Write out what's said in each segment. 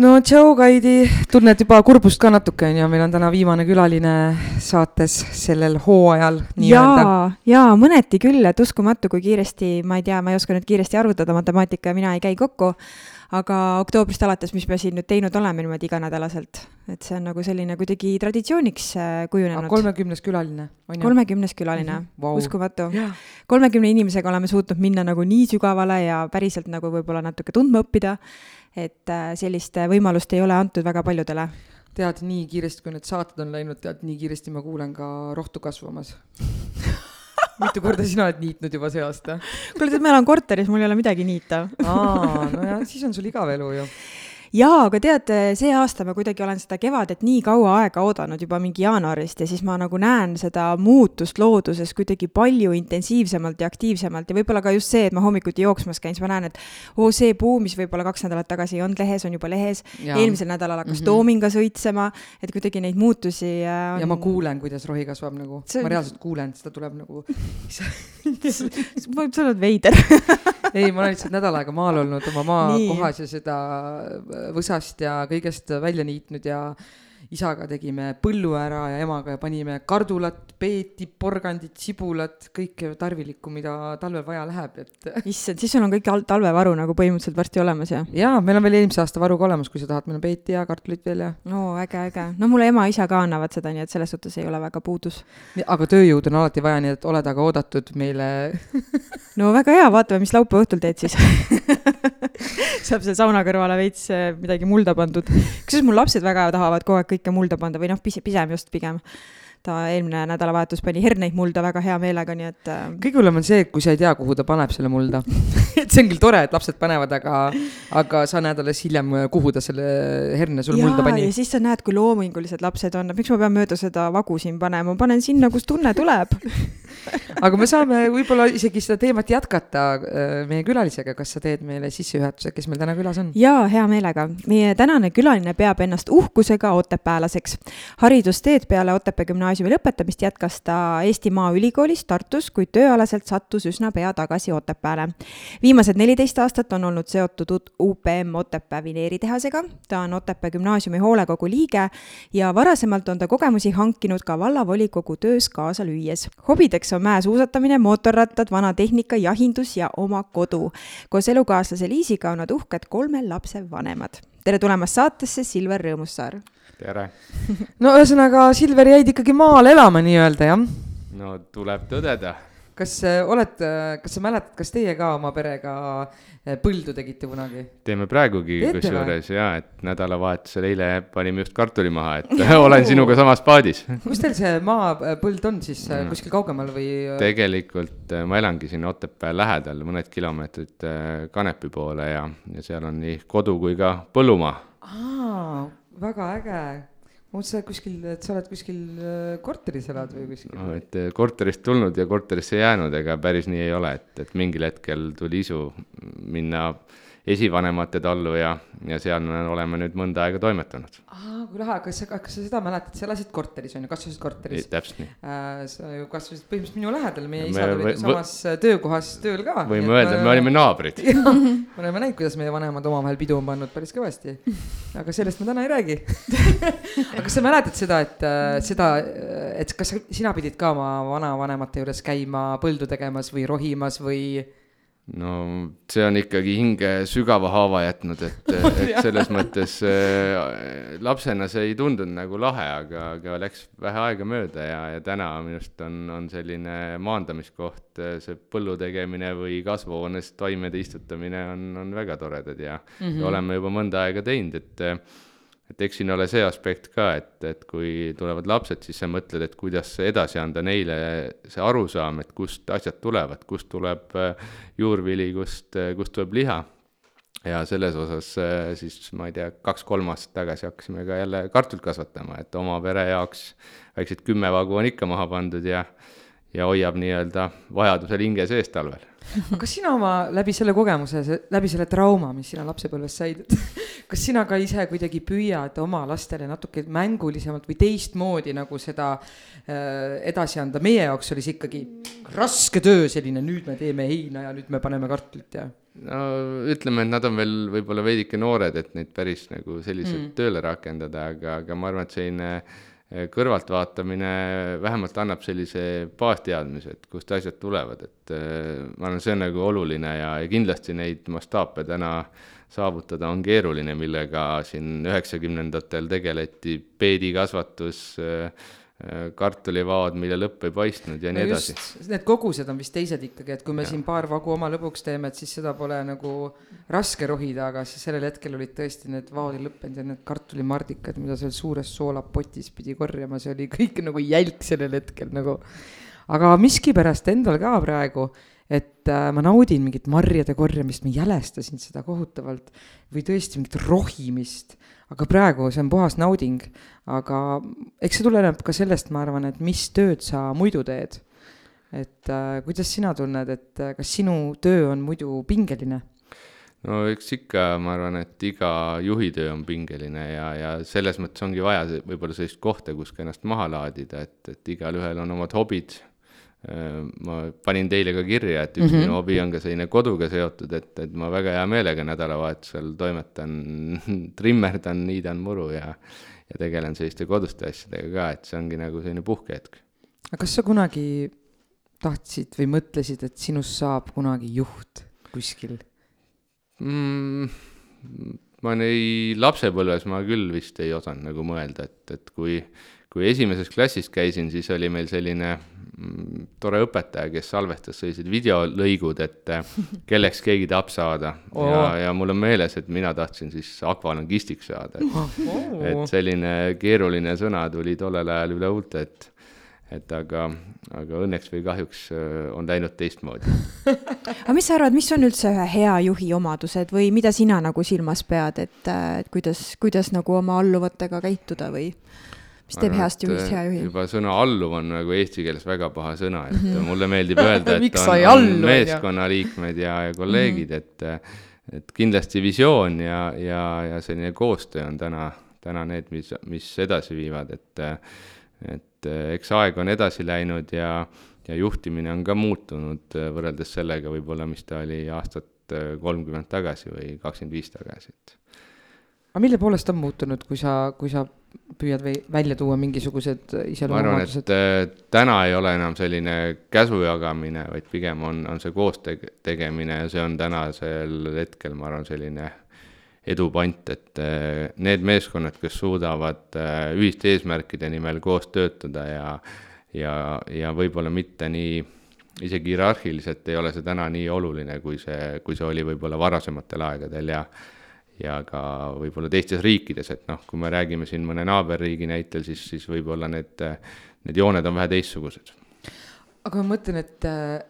no tšau, Kaidi, tunned juba kurbust ka natuke, on ju, meil on täna viimane külaline saates sellel hooajal jaa, jaa, mõneti küll, et uskumatu, kui kiiresti, ma ei tea, ma ei oska nüüd kiiresti arvutada, matemaatika ja mina ei käi kokku, aga oktoobrist alates, mis me siin nüüd teinud oleme niimoodi iganädalaselt, et see on nagu selline kuidagi traditsiooniks äh, kujunenud. kolmekümnes külaline, kolmekümnes külaline mm, -hmm. wow. uskumatu. kolmekümne inimesega oleme suutnud minna nagu nii sügavale ja päriselt nagu võib-olla natuke tundma õppida et äh, sellist võimalust ei ole antud väga paljudele. tead, nii kiiresti, kui need saated on läinud, tead, nii kiiresti ma kuulen ka rohtu kasvamas mitu korda sina oled niitnud juba see aasta? kuule, tead, ma elan korteris, mul ei ole midagi niita aa, nojah, siis on sul igav elu ju jaa, aga tead, see aasta ma kuidagi olen seda kevadet nii kaua aega oodanud, juba mingi jaanuarist ja siis ma nagu näen seda muutust looduses kuidagi palju intensiivsemalt ja aktiivsemalt. Ja võib-olla ka just see, et ma hommikuti jooksmas käin, siis ma näen, et oo, see puu, mis võib-olla kaks nädalat tagasi ei olnud lehes, on juba lehes. eelmisel nädalal hakkas mm -hmm. toominga sõitsema, et kuidagi neid muutusi äh, on.... ja ma kuulen, kuidas rohi kasvab nagu. See..., ma reaalselt kuulen, seda tuleb nagu sa oled veider. Ei, ma olen lihtsalt nädal aega maal olnud oma maakohas ja seda võsast ja kõigest välja niitnud ja isaga tegime põllu ära ja emaga ja panime kardulat, peeti, porgandit, sibulat, kõike tarvilikku, mida talvel vaja läheb, et. issand, siis sul on kõik talvevaru nagu põhimõtteliselt varsti olemas, jah? jaa, meil on veel eelmise aasta varu ka olemas, kui sa tahad, meil on peeti ja kartulit veel ja. oo, äge, äge. no mulle ema-isa ka annavad seda, nii et selles suhtes ei ole väga puudus. aga tööjõudu on alati vaja, nii et oled aga oodatud meile no väga hea, vaatame, mis laupäeva õhtul teed siis saab seal sauna kõrvale veits eh, midagi mulda pandud. kusjuures mul lapsed väga tahavad kogu aeg kõike mulda panna või noh, pigem just pigem ta eelmine nädalavahetus pani herneid mulda väga hea meelega, nii et. Äh, kõige hullem on see, kui sa ei tea, kuhu ta paneb selle mulda et see on küll tore, et lapsed panevad, aga, aga sa näed alles hiljem, kuhu ta selle herne sul ja, mulda pani. ja siis sa näed, kui loomingulised lapsed on, miks ma pean mööda seda vagu siin panema, ma panen sinna, kus tunne tuleb aga me saame võib-olla isegi seda teemat jätkata äh, meie külalisega, kas sa teed meile sissejuhatuse, kes meil täna külas on? jaa, hea meelega. meie tänane külaline peab ennast uhkusega otepäälaseks. haridusteed peale Otepää gümnaasiumi lõpetamist jätkas ta Eesti Maaülikoolis Tartus, kuid tööalaselt sattus üsna pea tagasi Otepääle. viimased neliteist aastat on olnud seotud UPM Otepää vineeritehasega, ta on Otepää gümnaasiumi hoolekogu liige ja varasemalt on ta kogemusi hankinud ka vallavolikogu töös kaasa lüües. hobideks on mäesuusatamine, mootorrattad, vana tehnika, jahindus ja oma kodu. koos elukaaslase Liisiga on nad uhked kolme lapse vanemad. tere tulemast saatesse, Silver Rõõmussaar tere no ühesõnaga, Silver, jäid ikkagi maale elama nii-öelda, jah? no tuleb tõdeda. Kas äh, oled, äh, kas sa mäletad, kas teie ka oma perega äh, põldu tegite kunagi? teeme praegugi kusjuures ja, et nädalavahetusel eile panime just kartuli maha, et olen sinuga samas paadis. kus teil see maapõld on siis no. kuskil kaugemal või? tegelikult ma elangi siin Otepää lähedal, mõned kilomeetrid Kanepi poole ja, ja seal on nii kodu kui ka põllumaa. aa väga äge. Ma mõtlesin, et kuskil, et sa oled kuskil äh, korteris elad või kuskil no,. et äh, korterist tulnud ja korterisse jäänud, ega päris nii ei ole, et, et mingil hetkel tuli isu minna esivanemate tallu ja, ja seal me oleme nüüd mõnda aega toimetanud. aa, kui lahe, kas sa, kas sa seda mäletad, sa elasid korteris on ju, kasvasid korteris? täpselt nii äh,. sa ju kasvasid põhimõtteliselt minu lähedal, meie isad olid ju samas äh, töökohas tööl ka. võime öelda, et me olime naabrid. me oleme näinud, kuidas meie vanemad omavahel pidu on pannud päris kõvasti. aga sellest me täna ei räägi aga kas sa mäletad seda, et äh, seda, et kas sina pidid ka oma vanavanemate juures käima põldu tegemas või rohimas või? No see on ikkagi hinge sügava haava jätnud, et, et selles mõttes äh, lapsena see ei tundunud nagu lahe, aga, aga läks vähe aega mööda ja, ja täna minu arust on, on selline maandamiskoht, äh, see põllu tegemine või kasvuhoones taimede istutamine on, on väga toredad ja mm, -hmm. ja oleme juba mõnda aega teinud, et et eks siin ole see aspekt ka, et, et kui tulevad lapsed, siis sa mõtled, et kuidas edasi anda neile see arusaam, et kust asjad tulevad, kust tuleb äh, juurvili, kust, äh, kust tuleb liha. ja selles osas äh, siis ma ei tea, kaks-kolm aastat tagasi hakkasime ka jälle kartulit kasvatama, et oma pere jaoks väiksed kümme vagu on ikka maha pandud ja, ja hoiab nii-öelda vajadusel hinge sees talvel. aga kas sina oma läbi selle kogemuse, läbi selle trauma, mis sina lapsepõlves said, et kas sina ka ise kuidagi püüad oma lastele natuke mängulisemalt või teistmoodi nagu seda äh, edasi anda, meie jaoks oli see ikkagi raske töö, selline nüüd me teeme heina ja nüüd me paneme kartulit ja no ütleme, et nad on veel võib-olla veidike noored, et neid päris nagu selliselt mm. tööle rakendada, aga, aga ma arvan, et selline eh, kõrvaltvaatamine vähemalt annab sellise baasteadmise, et kust asjad tulevad, et eh, ma arvan, see on nagu oluline ja, ja kindlasti neid mastaape täna saavutada on keeruline, millega siin üheksakümnendatel tegeleti, peedikasvatus äh,, Äh, kartulivaod, mille lõpp ei paistnud ja no nii edasi. Need kogused on vist teised ikkagi, et kui me ja. siin paar vagu oma lõbuks teeme, et siis seda pole nagu raske rohida, aga siis sellel hetkel olid tõesti need vaod lõppenud ja need kartulimardikad, mida seal suures soolapotis pidi korjama, see oli kõik nagu jälk sellel hetkel nagu. aga miskipärast endal ka praegu, et äh, ma naudin mingit marjade korjamist, ma jälestasin seda kohutavalt või tõesti mingit rohimist aga praegu see on puhas nauding. aga eks see tuleneb ka sellest, ma arvan, et mis tööd sa muidu teed. et äh, kuidas sina tunned, et äh, kas sinu töö on muidu pingeline? no eks ikka, ma arvan, et iga juhi töö on pingeline ja, ja selles mõttes ongi vaja võib-olla sellist kohta, kus ka ennast maha laadida, et, et igalühel on omad hobid ma panin teile ka kirja, et üks mm -hmm. minu hobi on ka selline koduga seotud, et, et ma väga hea meelega nädalavahetusel toimetan, trimmerdan, niidan muru ja, ja tegelen selliste koduste asjadega ka, et see ongi nagu selline puhkehetk. aga kas sa kunagi tahtsid või mõtlesid, et sinust saab kunagi juht kuskil mm,? ma ei, lapsepõlves ma küll vist ei osanud nagu mõelda, et, et kui, kui esimeses klassis käisin, siis oli meil selline tore õpetaja, kes salvestas sellised videolõigud, et eh, kelleks keegi tahab saada oh. ja, ja mul on meeles, et mina tahtsin siis akvalangistiks saada, et oh., et selline keeruline sõna tuli tollel ajal üle huulte, et et aga, aga õnneks või kahjuks eh, on läinud teistmoodi aga mis sa arvad, mis on üldse ühe hea juhi omadused või mida sina nagu silmas pead, et, et kuidas, kuidas nagu oma alluvatega käituda või? Mis teeb heast juhist hea juhi? juba sõna alluv on nagu eesti keeles väga paha sõna, et mm -hmm. mulle meeldib öelda, et on, on meeskonnaliikmed ja, ja kolleegid mm, -hmm. et et kindlasti visioon ja, ja, ja selline koostöö on täna, täna need, mis, mis edasi viivad, et et eks aeg on edasi läinud ja, ja juhtimine on ka muutunud võrreldes sellega võib-olla, mis ta oli aastat kolmkümmend tagasi või kakskümmend viis tagasi, et aga mille poolest on muutunud, kui sa, kui sa püüad välja tuua mingisugused iseloomuomadused? ma arvan, et äh, täna ei ole enam selline käsu jagamine, vaid pigem on, on see koos tege-, tegemine ja see on tänasel hetkel, ma arvan, selline edupant, et äh, need meeskonnad, kes suudavad äh, ühiste eesmärkide nimel koos töötada ja ja, ja võib-olla mitte nii, isegi hierarhiliselt ei ole see täna nii oluline, kui see, kui see oli võib-olla varasematel aegadel ja ja ka võib-olla teistes riikides, et noh, kui me räägime siin mõne naaberriigi näitel, siis, siis võib-olla need, need jooned on vähe teistsugused. aga ma mõtlen, et äh,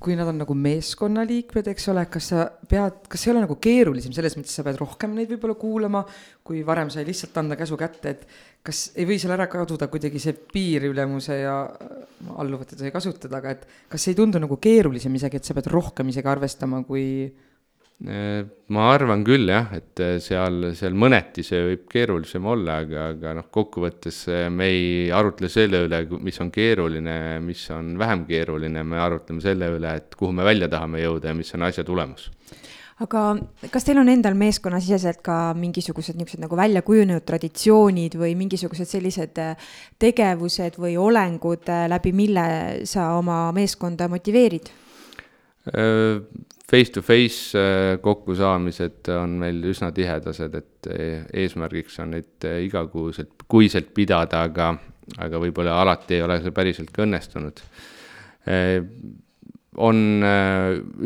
kui nad on nagu meeskonnaliikmed, eks ole, kas sa pead, kas ei ole nagu keerulisem selles mõttes, sa pead rohkem neid võib-olla kuulama, kui varem sai lihtsalt anda käsu kätte, et kas ei või seal ära kaduda kuidagi see piir ülemuse ja alluvate sai kasutada, aga et kas ei tundu nagu keerulisem isegi, et sa pead rohkem isegi arvestama, kui Äh, ma arvan küll jah, et äh, seal, seal mõneti see võib keerulisem olla, aga, aga noh, kokkuvõttes äh, me ei arutle selle üle, mis on keeruline, mis on vähem keeruline, me arutleme selle üle, et kuhu me välja tahame jõuda ja mis on asja tulemus aga kas teil on endal meeskonnasiseselt ka mingisugused niisugused nagu välja kujunenud traditsioonid või mingisugused sellised tegevused või olengud, läbi mille sa oma meeskonda motiveerid? Face-to-face äh, kokkusaamised on meil üsna tihedased, et äh, eesmärgiks on neid äh, igakuuselt, kuiselt pidada, aga, aga võib-olla alati ei ole see päriselt ka õnnestunud. on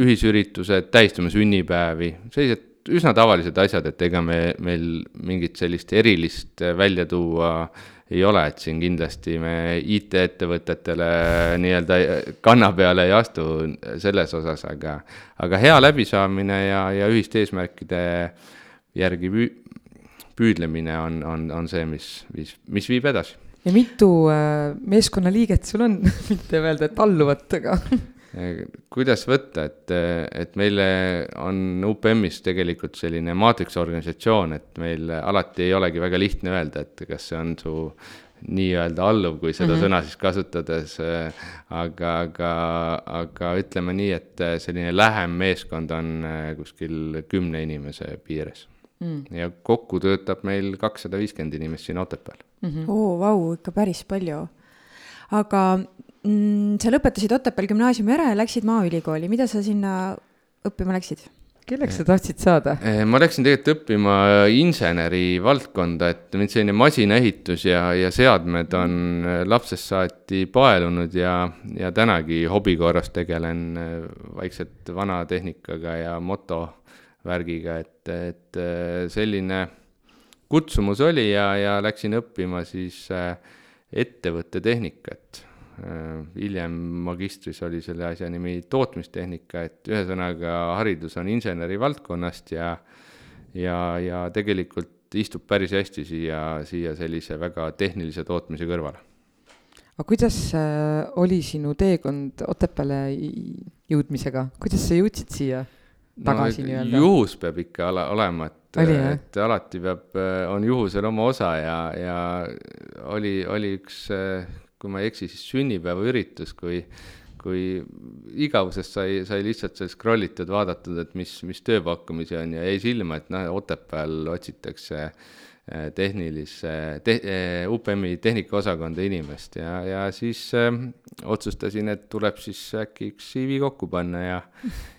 ühisüritused, tähistame sünnipäevi, sellised üsna tavalised asjad, et ega me, meil mingit sellist erilist välja tuua ei ole, et siin kindlasti me IT-ettevõtetele nii-öelda kanna peale ei astu selles osas, aga, aga hea läbisaamine ja, ja ühiste eesmärkide järgi püü, püüdlemine on, on, on see, mis, mis, mis viib edasi. ja mitu äh, meeskonnaliiget sul on mitte öelda, et alluvat, aga kuidas võtta, et, et meile on UPM-is tegelikult selline maatriksorganisatsioon, et meil alati ei olegi väga lihtne öelda, et kas see on su nii-öelda alluv, kui seda mm -hmm. sõna siis kasutades, aga, aga, aga ütleme nii, et selline lähem meeskond on kuskil kümne inimese piires mm.. ja kokku töötab meil kakssada viiskümmend inimest siin Otepääl mm. -hmm. oo, vau, ikka päris palju. aga mm, sa lõpetasid Otepääl gümnaasiumi ära ja läksid Maaülikooli, mida sa sinna õppima läksid? kelleks sa tahtsid saada? Eh, ma läksin tegelikult õppima inseneri valdkonda, et mind selline masinaehitus ja, ja seadmed on eh, lapsest saati paelunud ja, ja tänagi hobi korras tegelen eh, vaikselt vanatehnikaga ja motovärgiga, et, et selline kutsumus oli ja, ja läksin õppima siis ettevõttetehnikat Äh, hiljem magistris oli selle asja nimi tootmistehnika, et ühesõnaga haridus on inseneri valdkonnast ja ja, ja tegelikult istub päris hästi siia, siia sellise väga tehnilise tootmise kõrvale. aga kuidas äh, oli sinu teekond Otepääle jõudmisega, kuidas sa jõudsid siia tagasi no, nii-öelda? juhus peab ikka ala, olema, et, et alati peab, äh, on juhusel oma osa ja, ja oli, oli üks kui ma ei eksi, siis sünnipäevaüritus, kui, kui igavusest sai, sai lihtsalt seal scroll itud, vaadatud, et mis, mis tööpakkumisi on ja jäi silma, et noh, Otepääl otsitakse eh, tehnilise te,, eh, UPM-i tehnikaosakonda inimest ja, ja siis äh, otsustasin, et tuleb siis äkki üks CV kokku panna ja,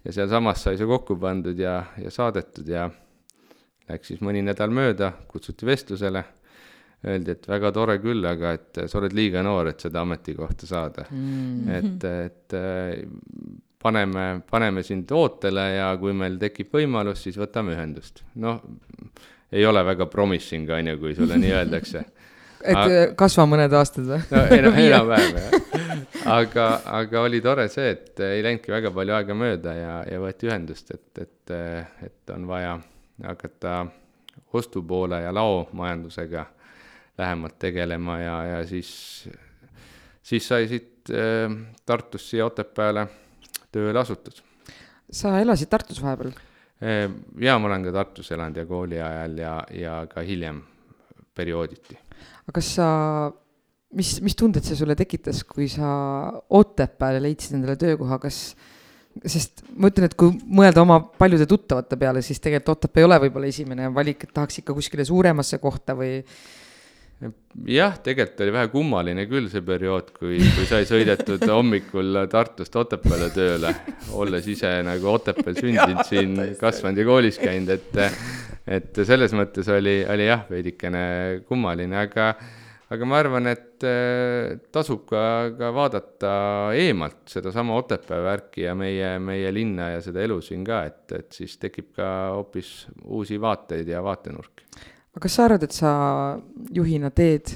ja sealsamas sai see kokku pandud ja, ja saadetud ja läks siis mõni nädal mööda, kutsuti vestlusele öeldi, et väga tore küll, aga et sa oled liiga noor, et seda ametikohta saada mm.. et, et äh, paneme, paneme sind ootele ja kui meil tekib võimalus, siis võtame ühendust. noh, ei ole väga promising, on ju, kui sulle nii öeldakse et aga, äh, kasva mõned aastad või? no enam, enam-vähem jah. aga, aga oli tore see, et ei läinudki väga palju aega mööda ja, ja võeti ühendust, et, et, et on vaja hakata ostupoole ja laomajandusega lähemalt tegelema ja, ja siis, siis sai siit äh, Tartust siia Otepääle tööle asutud. sa elasid Tartus vahepeal? Äh, jaa, ma olen ka Tartus elanud ja kooli ajal ja, ja ka hiljem periooditi. aga kas sa, mis, mis tunded see sulle tekitas, kui sa Otepääle leidsid endale töökoha, kas sest ma ütlen, et kui mõelda oma paljude tuttavate peale, siis tegelikult Otepää ei ole võib-olla esimene valik, et tahaks ikka kuskile suuremasse kohta või jah, tegelikult oli vähe kummaline küll see periood, kui, kui sai sõidetud hommikul Tartust Otepääle tööle, olles ise nagu Otepääl sündinud siin, kasvanud ja koolis käinud, et, et selles mõttes oli, oli jah, veidikene kummaline, aga, aga ma arvan, et tasub ka, ka vaadata eemalt sedasama Otepää värki ja meie, meie linna ja seda elu siin ka, et, et siis tekib ka hoopis uusi vaateid ja vaatenurki aga kas sa arvad, et sa juhina teed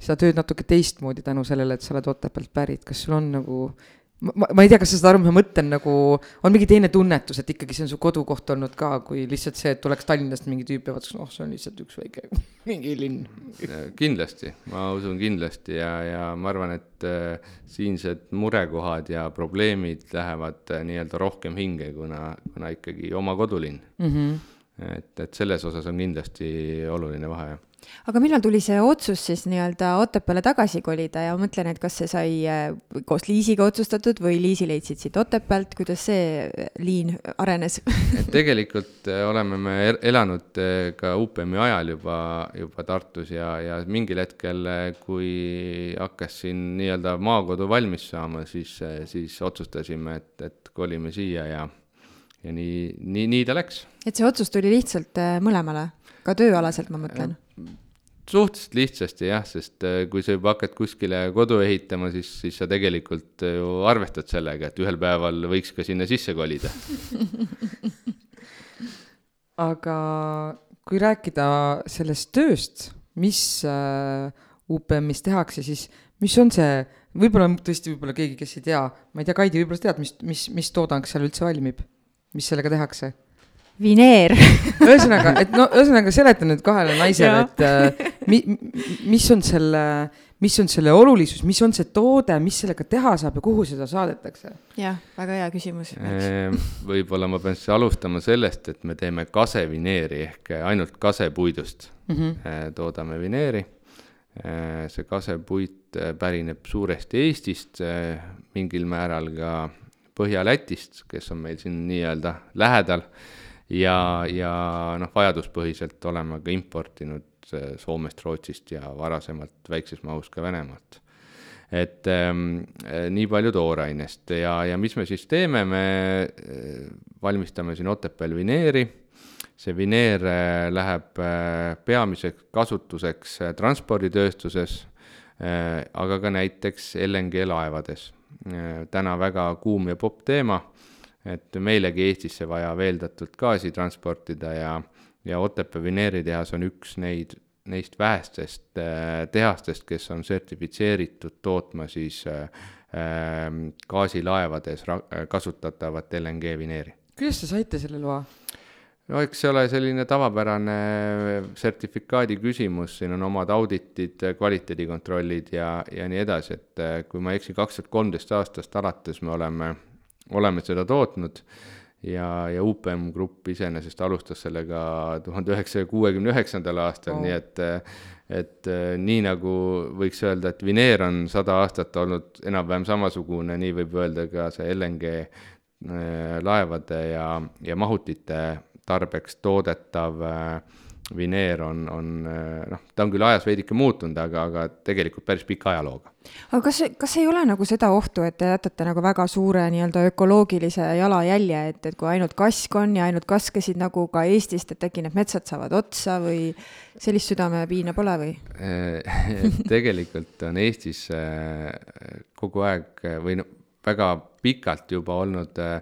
seda tööd natuke teistmoodi tänu sellele, et sa oled Otepäält pärit, kas sul on nagu ma, ma ei tea, kas sa saad aru, ma mõtlen, nagu on mingi teine tunnetus, et ikkagi see on su kodukoht olnud ka, kui lihtsalt see, et tuleks Tallinnast mingi tüüp ja vaataks, noh, see on lihtsalt üks väike mingi linn. kindlasti, ma usun kindlasti ja, ja ma arvan, et äh, siinsed murekohad ja probleemid lähevad äh, nii-öelda rohkem hinge, kuna, kuna ikkagi oma kodulinn mm. -hmm et, et selles osas on kindlasti oluline vahe, jah. Aga millal tuli see otsus siis nii-öelda Otepääle tagasi kolida? Ja mõtlen, et kas see sai äh, koos Liisiga otsustatud või Liisi leidsid siit Otepäält, kuidas see äh, liin arenes? Tegelikult äh, oleme me elanud ka UPM-i ajal juba, juba Tartus ja, ja mingil hetkel, kui hakkas siin nii-öelda maakodu valmis saama, siis, siis otsustasime, et, et kolime siia ja ja nii, nii, nii ta läks. et see otsus tuli lihtsalt äh, mõlemale, ka tööalaselt, ma mõtlen? suhteliselt lihtsasti jah, sest äh, kui sa juba hakkad kuskile kodu ehitama, siis, siis sa tegelikult äh, ju arvestad sellega, et ühel päeval võiks ka sinna sisse kolida aga kui rääkida sellest tööst, mis UPM-is tehakse, siis mis on see, võib-olla tõesti, võib-olla keegi, kes ei tea, ma ei tea, Kaidi, võib-olla sa tead, mis, mis, mis toodang seal üldse valmib, mis sellega tehakse? vineer ühesõnaga, et no ühesõnaga seleta nüüd kahele naisele, et äh, mi, mis on selle, mis on selle olulisus, mis on see toode, mis sellega teha saab ja kuhu seda saadetakse? jah, väga hea küsimus. Ehm, võib-olla ma pean siis alustama sellest, et me teeme kasevineeri ehk ainult kasepuidust mm -hmm. toodame vineeri. Ehm, see kasepuit äh, pärineb suuresti Eestist, äh, mingil määral ka Põhja-Lätist, kes on meil siin nii-öelda lähedal ja, ja noh, vajaduspõhiselt oleme ka importinud äh, Soomest, Rootsist ja varasemalt väikses mahus ka Venemaalt. et ähm, äh, nii palju toorainest ja, ja mis me siis teeme, me äh, valmistame siin Otepääl vineeri, see vineer äh, läheb äh, peamiseks kasutuseks transporditööstuses aga ka näiteks LNG laevades. Täna väga kuum ja popp teema et meilegi Eestisse vaja veeldatud gaasi transportida ja, ja Otepää vineeritehas on üks neid, neist vähestest äh, tehastest, kes on sertifitseeritud tootma siis äh, äh gaasilaevades kasutatavat LNG vineeri. kuidas te saite selle loa? No eks see ole selline tavapärane sertifikaadi küsimus, siin on omad auditid, kvaliteedikontrollid ja, ja nii edasi, et äh, kui ma ei eksi, kaks tuhat kolmteist aastast alates me oleme oleme seda tootnud ja, ja UPM Grupp iseenesest alustas sellega tuhande üheksasaja kuuekümne üheksandal aastal oh., nii et et nii nagu võiks öelda, et Vineer on sada aastat olnud enam-vähem samasugune, nii võib öelda ka see LNG äh, laevade ja, ja mahutite tarbeks toodetav äh, vineer on, on noh, ta on küll ajas veidike muutunud, aga, aga tegelikult päris pika ajalooga. aga kas, kas ei ole nagu seda ohtu, et te jätate nagu väga suure nii-öelda ökoloogilise jalajälje, et, et kui ainult kask on ja ainult kaskesid nagu ka Eestist, et äkki need metsad saavad otsa või sellist südamepiina pole või tegelikult on Eestis äh, kogu aeg või noh, väga pikalt juba olnud äh,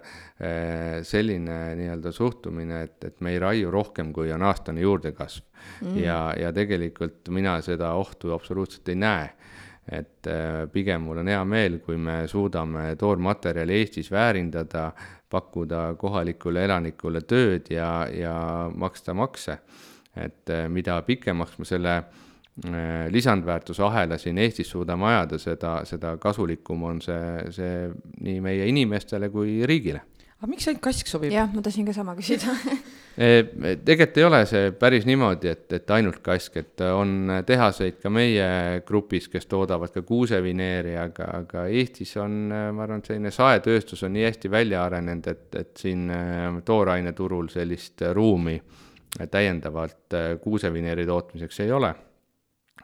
selline nii-öelda suhtumine, et, et me ei raiu rohkem, kui on aastane juurdekasv mm.. ja, ja tegelikult mina seda ohtu absoluutselt ei näe. et äh, pigem mul on hea meel, kui me suudame toormaterjali Eestis väärindada, pakkuda kohalikule elanikule tööd ja, ja maksta makse. et äh, mida pikemaks me selle Äh, lisandväärtuse ahela siin Eestis suudame ajada, seda, seda kasulikum on see, see nii meie inimestele kui riigile. aga miks ainult kask sobib? jah, ma tahtsin ka sama küsida äh, tegelikult ei ole see päris niimoodi, et, et ainult kask, et on tehaseid ka meie grupis, kes toodavad ka kuusevineeri, aga, aga Eestis on, ma arvan, et selline saetööstus on nii hästi välja arenenud, et, et siin äh, tooraineturul sellist ruumi täiendavalt kuusevineeri tootmiseks ei ole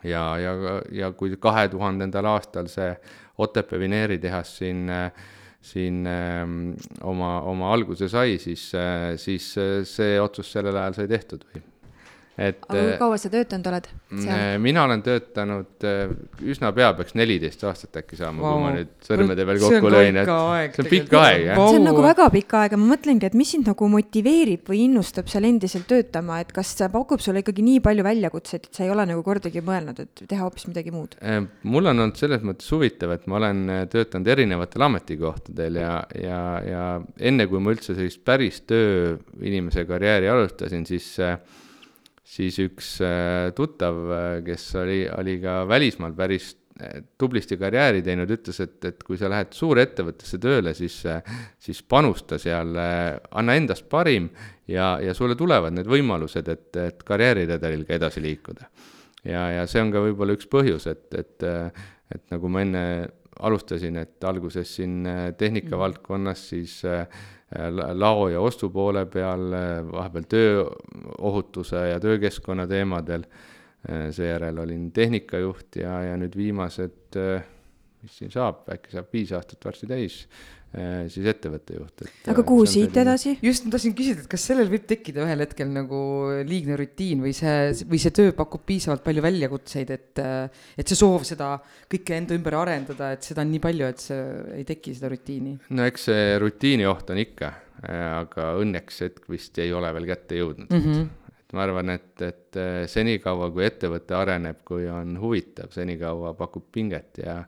ja, ja, ja kui kahe tuhandendal aastal see Otepää vineeritehas siin siin ähm, oma, oma alguse sai, siis, siis see otsus sellel ajal sai tehtud või et. kui äh, kaua sa töötanud oled seal? Äh, mina olen töötanud äh, üsna pea, peaks neliteist aastat äkki saama wow., kui ma nüüd sõrmede peal kokku lõin, et see on pikk aeg, jah. see on nagu väga pikk aeg ja ma mõtlengi, et mis sind nagu motiveerib või innustab seal endiselt töötama, et kas see pakub sulle ikkagi nii palju väljakutseid, et sa ei ole nagu kordagi mõelnud, et teha hoopis midagi muud? mul on olnud selles mõttes huvitav, et ma olen töötanud erinevatel ametikohtadel ja, ja, ja enne kui ma üldse sellist päris tööinimese karjääri alustasin, siis äh, siis üks äh, tuttav, äh, kes oli, oli ka välismaal päris äh, tublisti karjääri teinud, ütles, et, et kui sa lähed suurettevõttesse tööle, siis, siis panusta seal, anna endast parim ja, ja sulle tulevad need võimalused, et, et karjääriredelil ka edasi liikuda. ja, ja see on ka võib-olla üks põhjus, et, et, et nagu ma enne alustasin, et alguses siin tehnika valdkonnas, siis Äh, lao ja ostu poole peal, äh, vahepeal tööohutuse ja töökeskkonna teemadel. Äh, seejärel olin tehnikajuht ja, ja nüüd viimased, mis siin saab, äkki saab viis aastat varsti täis Äh, siis ettevõtte juht. aga kuhu siit edasi? just, ma tahtsin küsida, et kas sellel võib tekkida ühel hetkel nagu liigne rutiin või see, või see töö pakub piisavalt palju väljakutseid, et, et see soov seda kõike enda ümber arendada, et seda on nii palju, et see ei teki seda rutiini? no eks see rutiini oht on ikka, aga õnneks hetk vist ei ole veel kätte jõudnud mm. -hmm. et ma arvan, et, et senikaua, kui ettevõte areneb, kui on huvitav, senikaua pakub pinget ja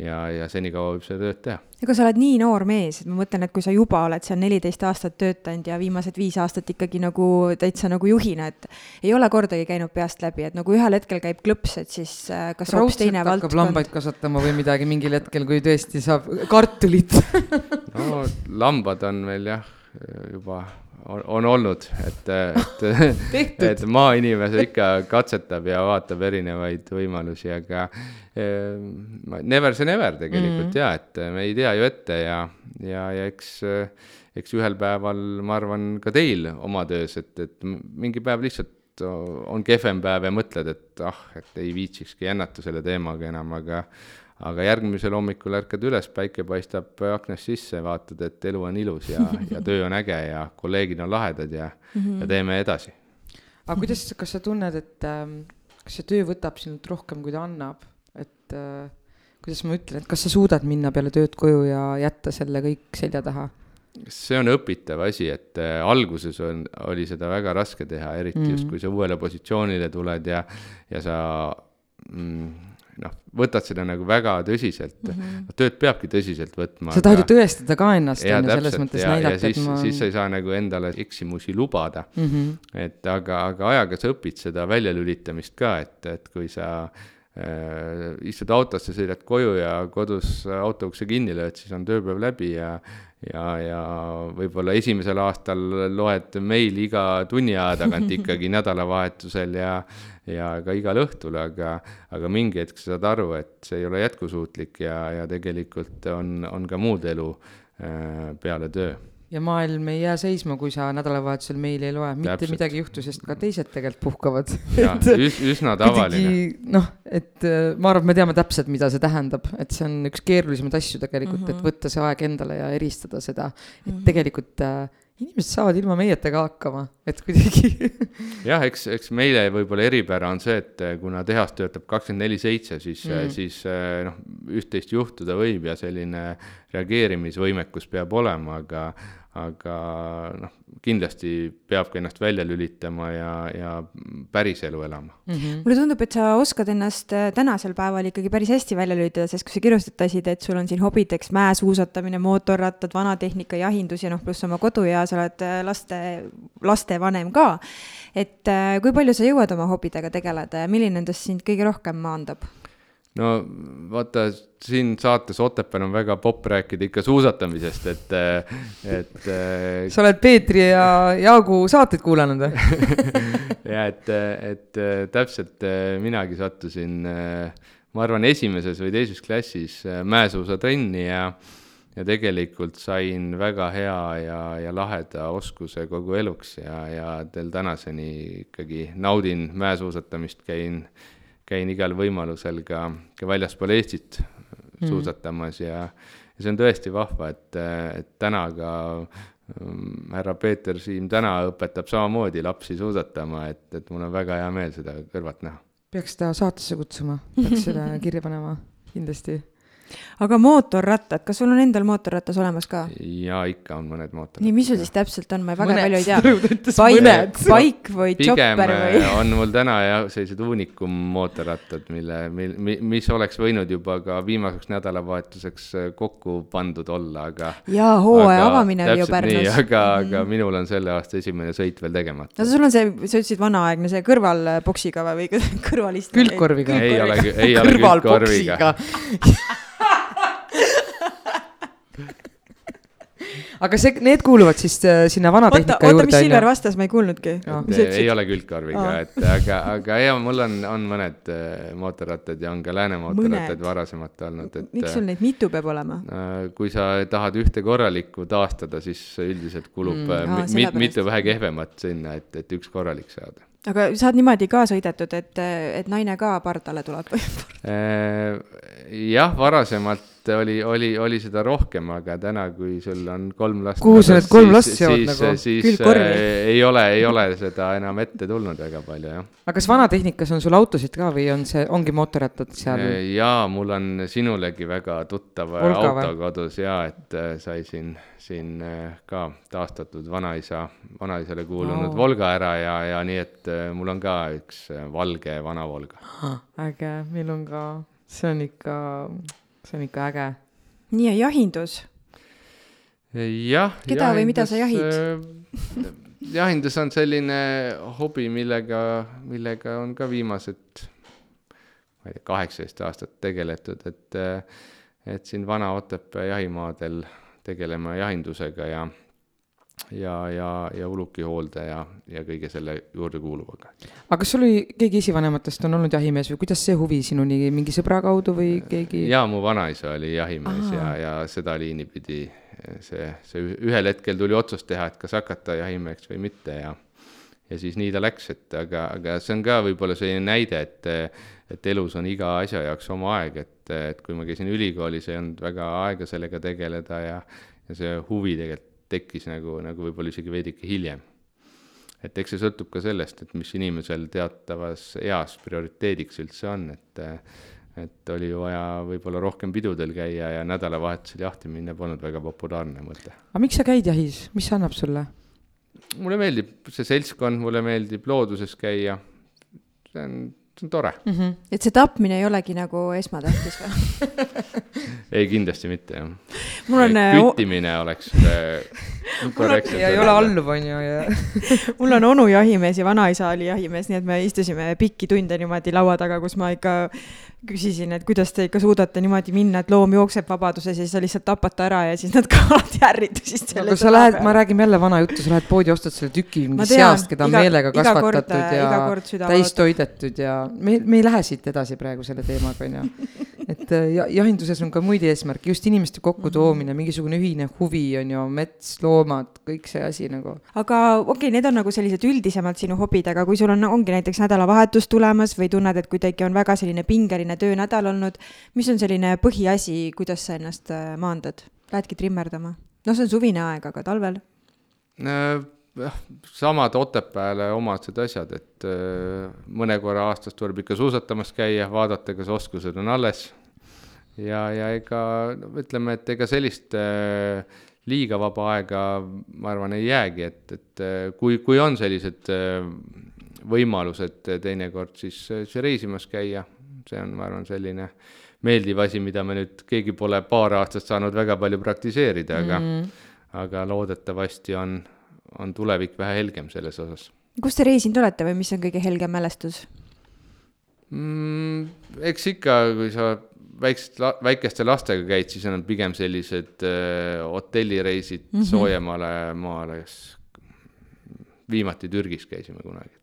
ja, ja senikaua võib seda tööd teha. ega sa oled nii noor mees, et ma mõtlen, et kui sa juba oled seal neliteist aastat töötanud ja viimased viis aastat ikkagi nagu täitsa nagu juhina, et ei ole kordagi käinud peast läbi, et nagu ühel hetkel käib klõps, et siis äh, kas hoopis teine valdkond. hakkab lambaid kasvatama või midagi mingil hetkel, kui tõesti saab kartulit no lambad on meil jah, juba on, on olnud, et, et, et maainimene ikka katsetab ja vaatab erinevaid võimalusi, aga eh, never say never tegelikult mm -hmm. ja, et me ei tea ju ette ja, ja, ja eks, eks ühel päeval, ma arvan, ka teil oma töös, et, et mingi päev lihtsalt on kehvem päev ja mõtled, et ah, et ei viitsikski jännata selle teemaga enam, aga aga järgmisel hommikul ärkad üles, päike paistab aknast sisse, vaatad, et elu on ilus ja, ja töö on äge ja kolleegid on lahedad ja mm, -hmm. ja teeme edasi. aga kuidas, kas sa tunned, et äh, kas see töö võtab sinult rohkem, kui ta annab, et äh, kuidas ma ütlen, et kas sa suudad minna peale tööd koju ja jätta selle kõik selja taha? see on õpitav asi, et äh, alguses on, oli seda väga raske teha, eriti mm -hmm. just, kui sa uuele positsioonile tuled ja, ja sa mm, noh, võtad seda nagu väga tõsiselt mm, -hmm. tööd peabki tõsiselt võtma. sa tahad ju tõestada ka ennast, on ju, selles mõttes ja, näidata, et ma. siis sa ei saa nagu endale eksimusi lubada mm. -hmm. et aga, aga ajaga sa õpid seda väljalülitamist ka, et, et kui sa äh, istud autosse, sõidad koju ja kodus auto ukse kinni lööd, siis on tööpäev läbi ja ja, ja võib-olla esimesel aastal loed meili iga tunni aja tagant ikkagi nädalavahetusel ja ja ka igal õhtul, aga, aga mingi hetk sa saad aru, et see ei ole jätkusuutlik ja, ja tegelikult on, on ka muud elu äh, peale töö ja maailm ei jää seisma, kui sa nädalavahetusel meili ei loe, mitte Täpselt. midagi ei juhtu, sest ka teised tegelikult puhkavad. Üs, üsna tavaline. noh, et äh, ma arvan, et me teame täpselt, mida see tähendab, et see on üks keerulisemaid asju tegelikult mm, -hmm. et mhm. võtta see aeg endale ja eristada seda, et mm -hmm. tegelikult äh, inimesed saavad ilma meieta ka hakkama, et kuidagi jah, eks, eks meile võib-olla eripära on see, et eh, kuna tehas töötab kakskümmend neli seitse, siis mm., siis eh, noh, üht-teist juhtuda võib ja selline reageerimisvõimekus peab olema, aga, aga noh, kindlasti peab ka ennast välja lülitama ja, ja päris elu elama mm. -hmm. mulle tundub, et sa oskad ennast äh, tänasel päeval ikkagi päris hästi välja lülitada, sest kui sa kirjutasid, et sul on siin hobideks mäesuusatamine, mootorrattad, vanatehnika, jahindus ja noh, pluss oma kodu ja sa oled äh, laste, lastevanem ka. et äh, kui palju sa jõuad oma hobidega tegeleda ja milline nendest sind kõige rohkem maandab? No vaata, siin saates Otepääl on väga popp rääkida ikka suusatamisest, et, et sa oled Peetri ja Jaagu saateid kuulanud või? Ja et, et täpselt minagi sattusin, ma arvan, esimeses või teises klassis mäesuusatrenni ja ja tegelikult sain väga hea ja, ja laheda oskuse kogu eluks ja, ja veel tänaseni ikkagi naudin mäesuusatamist, käin käin igal võimalusel ka, ka väljaspool Eestit mm. suusatamas ja, ja see on tõesti vahva, et, et täna ka ähm, härra Peeter Siim täna õpetab samamoodi lapsi suusatama, et, et mul on väga hea meel seda kõrvalt näha. peaks ta saatesse kutsuma, peaks seda kirja panema, kindlasti aga mootorrattad, kas sul on endal mootorratas olemas ka? jaa, ikka on mõned mootorrattad. nii, mis sul siis täpselt on, ma väga mõned. palju ei tea. Bike, bike või chopper või? on mul täna jah, sellised uunikum mootorrattad, mille, mil, mis oleks võinud juba ka viimaseks nädalavahetuseks äh, kokku pandud olla, aga. jaa, hooaja avamine oli ju Pärnus. nii, aga aga minul on selle aasta esimene sõit veel tegemata. no sul on see, sa ütlesid vanaaegne see kõrvalboksiga või kõrvalist? külgkorviga. ei ole, ei ole külgkorviga aga see, need kuuluvad siis äh, sinna vanatehnika juurde. oota, mis Silver vastas, ma ei kuulnudki no.. ei ole külgkorviga, et aga, aga ja mul on, on mõned äh, mootorrattad ja on ka lääne mootorrattad varasemalt olnud, et. miks sul neid mitu peab olema? Äh, kui sa tahad ühte korralikku taastada, siis üldiselt kulub mm, aa, mit, mitu vähe kehvemat sinna, et, et üks korralik saada aga sa oled niimoodi ka sõidetud, et, et naine ka pardale tuleb või? jah, varasemalt et oli, oli, oli seda rohkem, aga täna, kui sul on kolm last. kuhu sa need kolm last seod nagu? siis äh, ei ole, ei ole seda enam ette tulnud väga palju, jah. aga kas vanatehnikas on sul autosid ka või on see, ongi mootorrattad seal? Äh, jaa, mul on sinulegi väga tuttav Olga, auto või? kodus ja et äh, sai siin, siin äh, ka taastatud vanaisa, vanaisale kuulunud oh. Volga ära ja, ja nii, et mul on ka üks valge vana Volga. äge, meil on ka see on ikka, see on ikka äge. nii, ja jahindus? jah. keda või mida sa jahid? Äh, jahindus on selline hobi, millega, millega on ka viimased, ma ei tea, kaheksateist aastat tegeletud, et, et siin Vana-Otepää jahimaadel tegeleme jahindusega ja ja, ja, ja ulukihoolde ja, ja kõige selle juurde kuuluvaga. aga kas sul oli, keegi esivanematest on olnud jahimees või kuidas see huvi sinuni, mingi sõbra kaudu või keegi? jaa, mu vanaisa oli jahimees Aha. ja, ja seda liini pidi see, see ühel hetkel tuli otsus teha, et kas hakata jahimeheks või mitte ja ja siis nii ta läks, et aga, aga see on ka võib-olla selline näide, et et elus on iga asja jaoks oma aeg, et, et kui ma käisin ülikoolis, ei olnud väga aega sellega tegeleda ja ja see huvi tegelikult tekkis nagu, nagu võib-olla isegi veidike hiljem. et eks see sõltub ka sellest, et mis inimesel teatavas eas prioriteediks üldse on, et et oli vaja võib-olla rohkem pidudel käia ja nädalavahetusel jahti minna polnud väga populaarne mõte. aga miks sa käid jahis, mis see annab sulle? mulle meeldib see seltskond, mulle meeldib looduses käia, see on see on tore mm. -hmm. et see tapmine ei olegi nagu esmatähtis või ei, kindlasti mitte jah. mul on. Äh, küttimine oleks äh, korrektselt. ja ei ole alluv, on ju, ja mul on onu jahimees ja vanaisa oli jahimees, nii et me istusime pikki tunde niimoodi laua taga, kus ma ikka küsisin, et kuidas te ikka suudate niimoodi minna, et loom jookseb vabaduses ja siis sa lihtsalt tapad ta ära ja siis nad alati ärritusid selle no, sa lähed, ma räägin jälle vana juttu, sa lähed poodi, ostad selle tüki mingi seast, keda on meelega kasvatatud kord, ja täis toidetud ja me, me ei lähe siit edasi praegu selle teemaga, onju. et äh, ja, jahinduses on ka muid eesmärke, just inimeste kokkutoomine, mhm. mingisugune ühine huvi, on ju, mets, loomad, kõik see asi nagu. aga okei okay,, need on nagu sellised üldisemalt sinu hobid, aga kui sul on, ongi näiteks nädalavahetus tulemas või tunned, et kuidagi on väga selline pingeline töönädal olnud, mis on selline põhiasi, kuidas sa ennast äh, maandad? Lähedki trimmerdama? noh, see on suvine aeg, aga talvel äh,? samad Otepääle omased asjad, et äh, mõne korra aastas tuleb ikka suusatamas käia, vaadata, kas oskused on alles. ja, ja ega no, ütleme, et ega sellist äh, liiga vaba aega, ma arvan, ei jäägi, et, et äh, kui, kui on sellised võimalused teinekord, siis, siis reisimas käia, see on, ma arvan, selline meeldiv asi, mida me nüüd, keegi pole paar aastat saanud väga palju praktiseerida, aga mm, aga loodetavasti on on tulevik vähe helgem selles osas. kus te reisinud olete või mis on kõige helgem mälestus mm,? eks ikka, kui sa väiksed, väikeste lastega käid, siis on pigem sellised äh, hotellireisid mm -hmm. soojemale maale, viimati Türgis käisime kunagi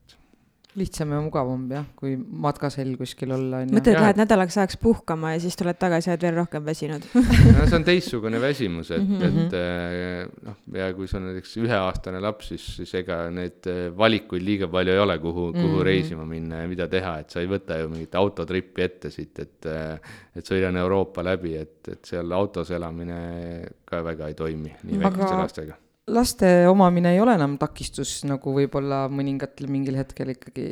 lihtsam ja mugavam jah, kui matkasel kuskil olla on ju. mõtled, lähed nädalaks ajaks puhkama ja siis tuled tagasi oled veel rohkem väsinud no see on teistsugune väsimus, et mm, -hmm. et eh, noh, ja kui sul on näiteks üheaastane laps, siis, siis ega neid eh, valikuid liiga palju ei ole, kuhu, kuhu mm -hmm. reisima minna ja mida teha, et sa ei võta ju mingit autotrippi ette siit, et eh, et sõidan Euroopa läbi, et, et seal autos elamine ka väga ei toimi nii väikeste Aga... lastega laste omamine ei ole enam takistus, nagu võib-olla mõningatel mingil hetkel ikkagi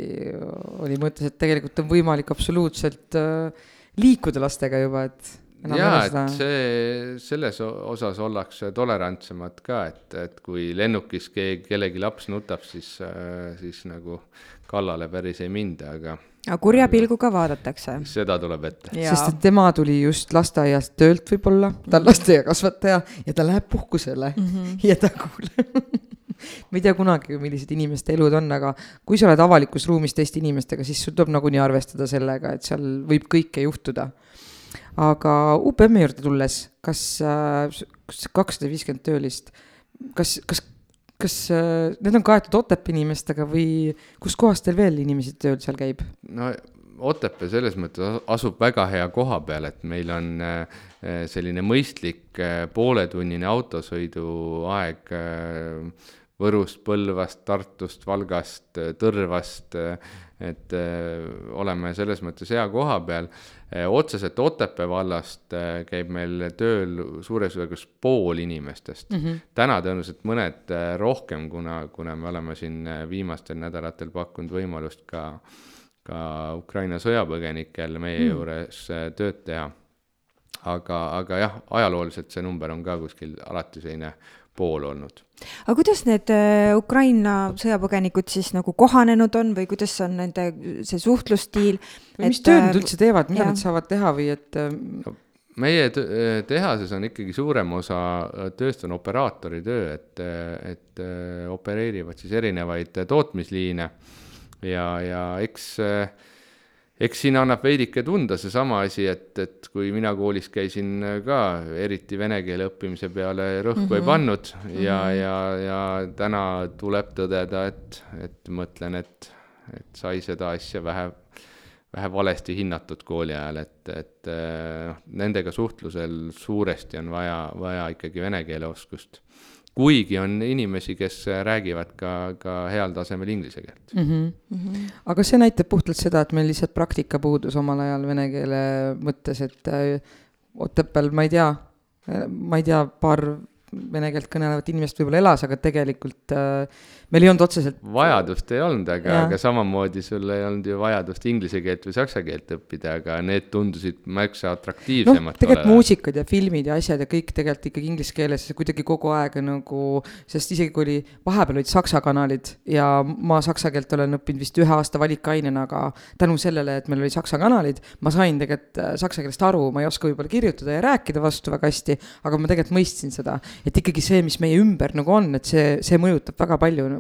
oli mõttes, et tegelikult on võimalik absoluutselt äh, liikuda lastega juba, et jaa, et see, selles osas ollakse tolerantsemad ka, et, et kui lennukis keegi, kellegi laps nutab, siis, äh, siis nagu kallale päris ei minda, aga aga kurja pilguga vaadatakse. seda tuleb ette. sest et tema tuli just lasteaiast töölt võib-olla, ta on lasteaiakasvataja ja ta läheb puhkusele mm -hmm. ja ta kuuleb ma ei tea kunagi, millised inimeste elud on, aga kui sa oled avalikus ruumis teiste inimestega, siis sul tuleb nagunii arvestada sellega, et seal võib kõike juhtuda. aga UPM-i juurde tulles, kas äh, kakssada viiskümmend töölist, kas, kas kas äh, need on kaetud Otepää inimestega või kuskohast teil veel inimesi tööl seal käib? no Otepää selles mõttes asub väga hea koha peal, et meil on äh, selline mõistlik äh, pooletunnine autosõiduaeg Võrust, Põlvast, Tartust, Valgast, Tõrvast, et oleme selles mõttes hea koha peal. Otseselt Otepää vallast käib meil tööl suures osas pool inimestest mm. -hmm. täna tõenäoliselt mõned rohkem, kuna, kuna me oleme siin viimastel nädalatel pakkunud võimalust ka, ka Ukraina sõjapõgenikel meie mm. juures tööd teha aga, aga jah, ajalooliselt see number on ka kuskil alati selline pool olnud. aga kuidas need äh, Ukraina sõjapõgenikud siis nagu kohanenud on või kuidas on nende see suhtlusstiil? mis tööd nad äh, üldse teevad, mida jah. nad saavad teha või et äh, no,? meie tehases on ikkagi suurem osa tööst on operaatori töö, et, et opereerivad siis erinevaid tootmisliine ja, ja eks äh, eks siin annab veidike tunda seesama asi, et, et kui mina koolis käisin ka eriti vene keele õppimise peale rõhku mm -hmm. ei mhm. pannud ja mm, -hmm. ja, ja täna tuleb tõdeda, et, et mõtlen, et, et sai seda asja vähe, vähe valesti hinnatud kooli ajal, et, et noh, nendega suhtlusel suuresti on vaja, vaja ikkagi vene keele oskust kuigi on inimesi, kes räägivad ka, ka heal tasemel inglise keelt mm. -hmm. Mm -hmm. aga see näitab puhtalt seda, et meil lihtsalt praktika puudus omal ajal vene keele mõttes, et äh, Otepääl, ma ei tea, ma ei tea, paar vene keelt kõnelevat inimest võib-olla elas, aga tegelikult äh, meil ei olnud otseselt. vajadust ei olnud, aga, aga samamoodi sul ei olnud ju vajadust inglise keelt või saksa keelt õppida, aga need tundusid märksa atraktiivsemad no,. tegelikult muusikad ja filmid ja asjad ja kõik tegelikult ikkagi inglise keeles kuidagi kogu aeg nagu, sest isegi kui oli, vahepeal olid saksa kanalid ja ma saksa keelt olen õppinud vist ühe aasta valikainena, aga tänu sellele, et meil oli saksa kanalid, ma sain tegelikult äh, saksa keelest aru, ma ei oska võib-olla kirjutada ja rääkida vastu väga hästi, aga ma tegelikult mõistsin seda, et ikkagi see, mis meie ümber nagu on, et see, see mõjutab väga palju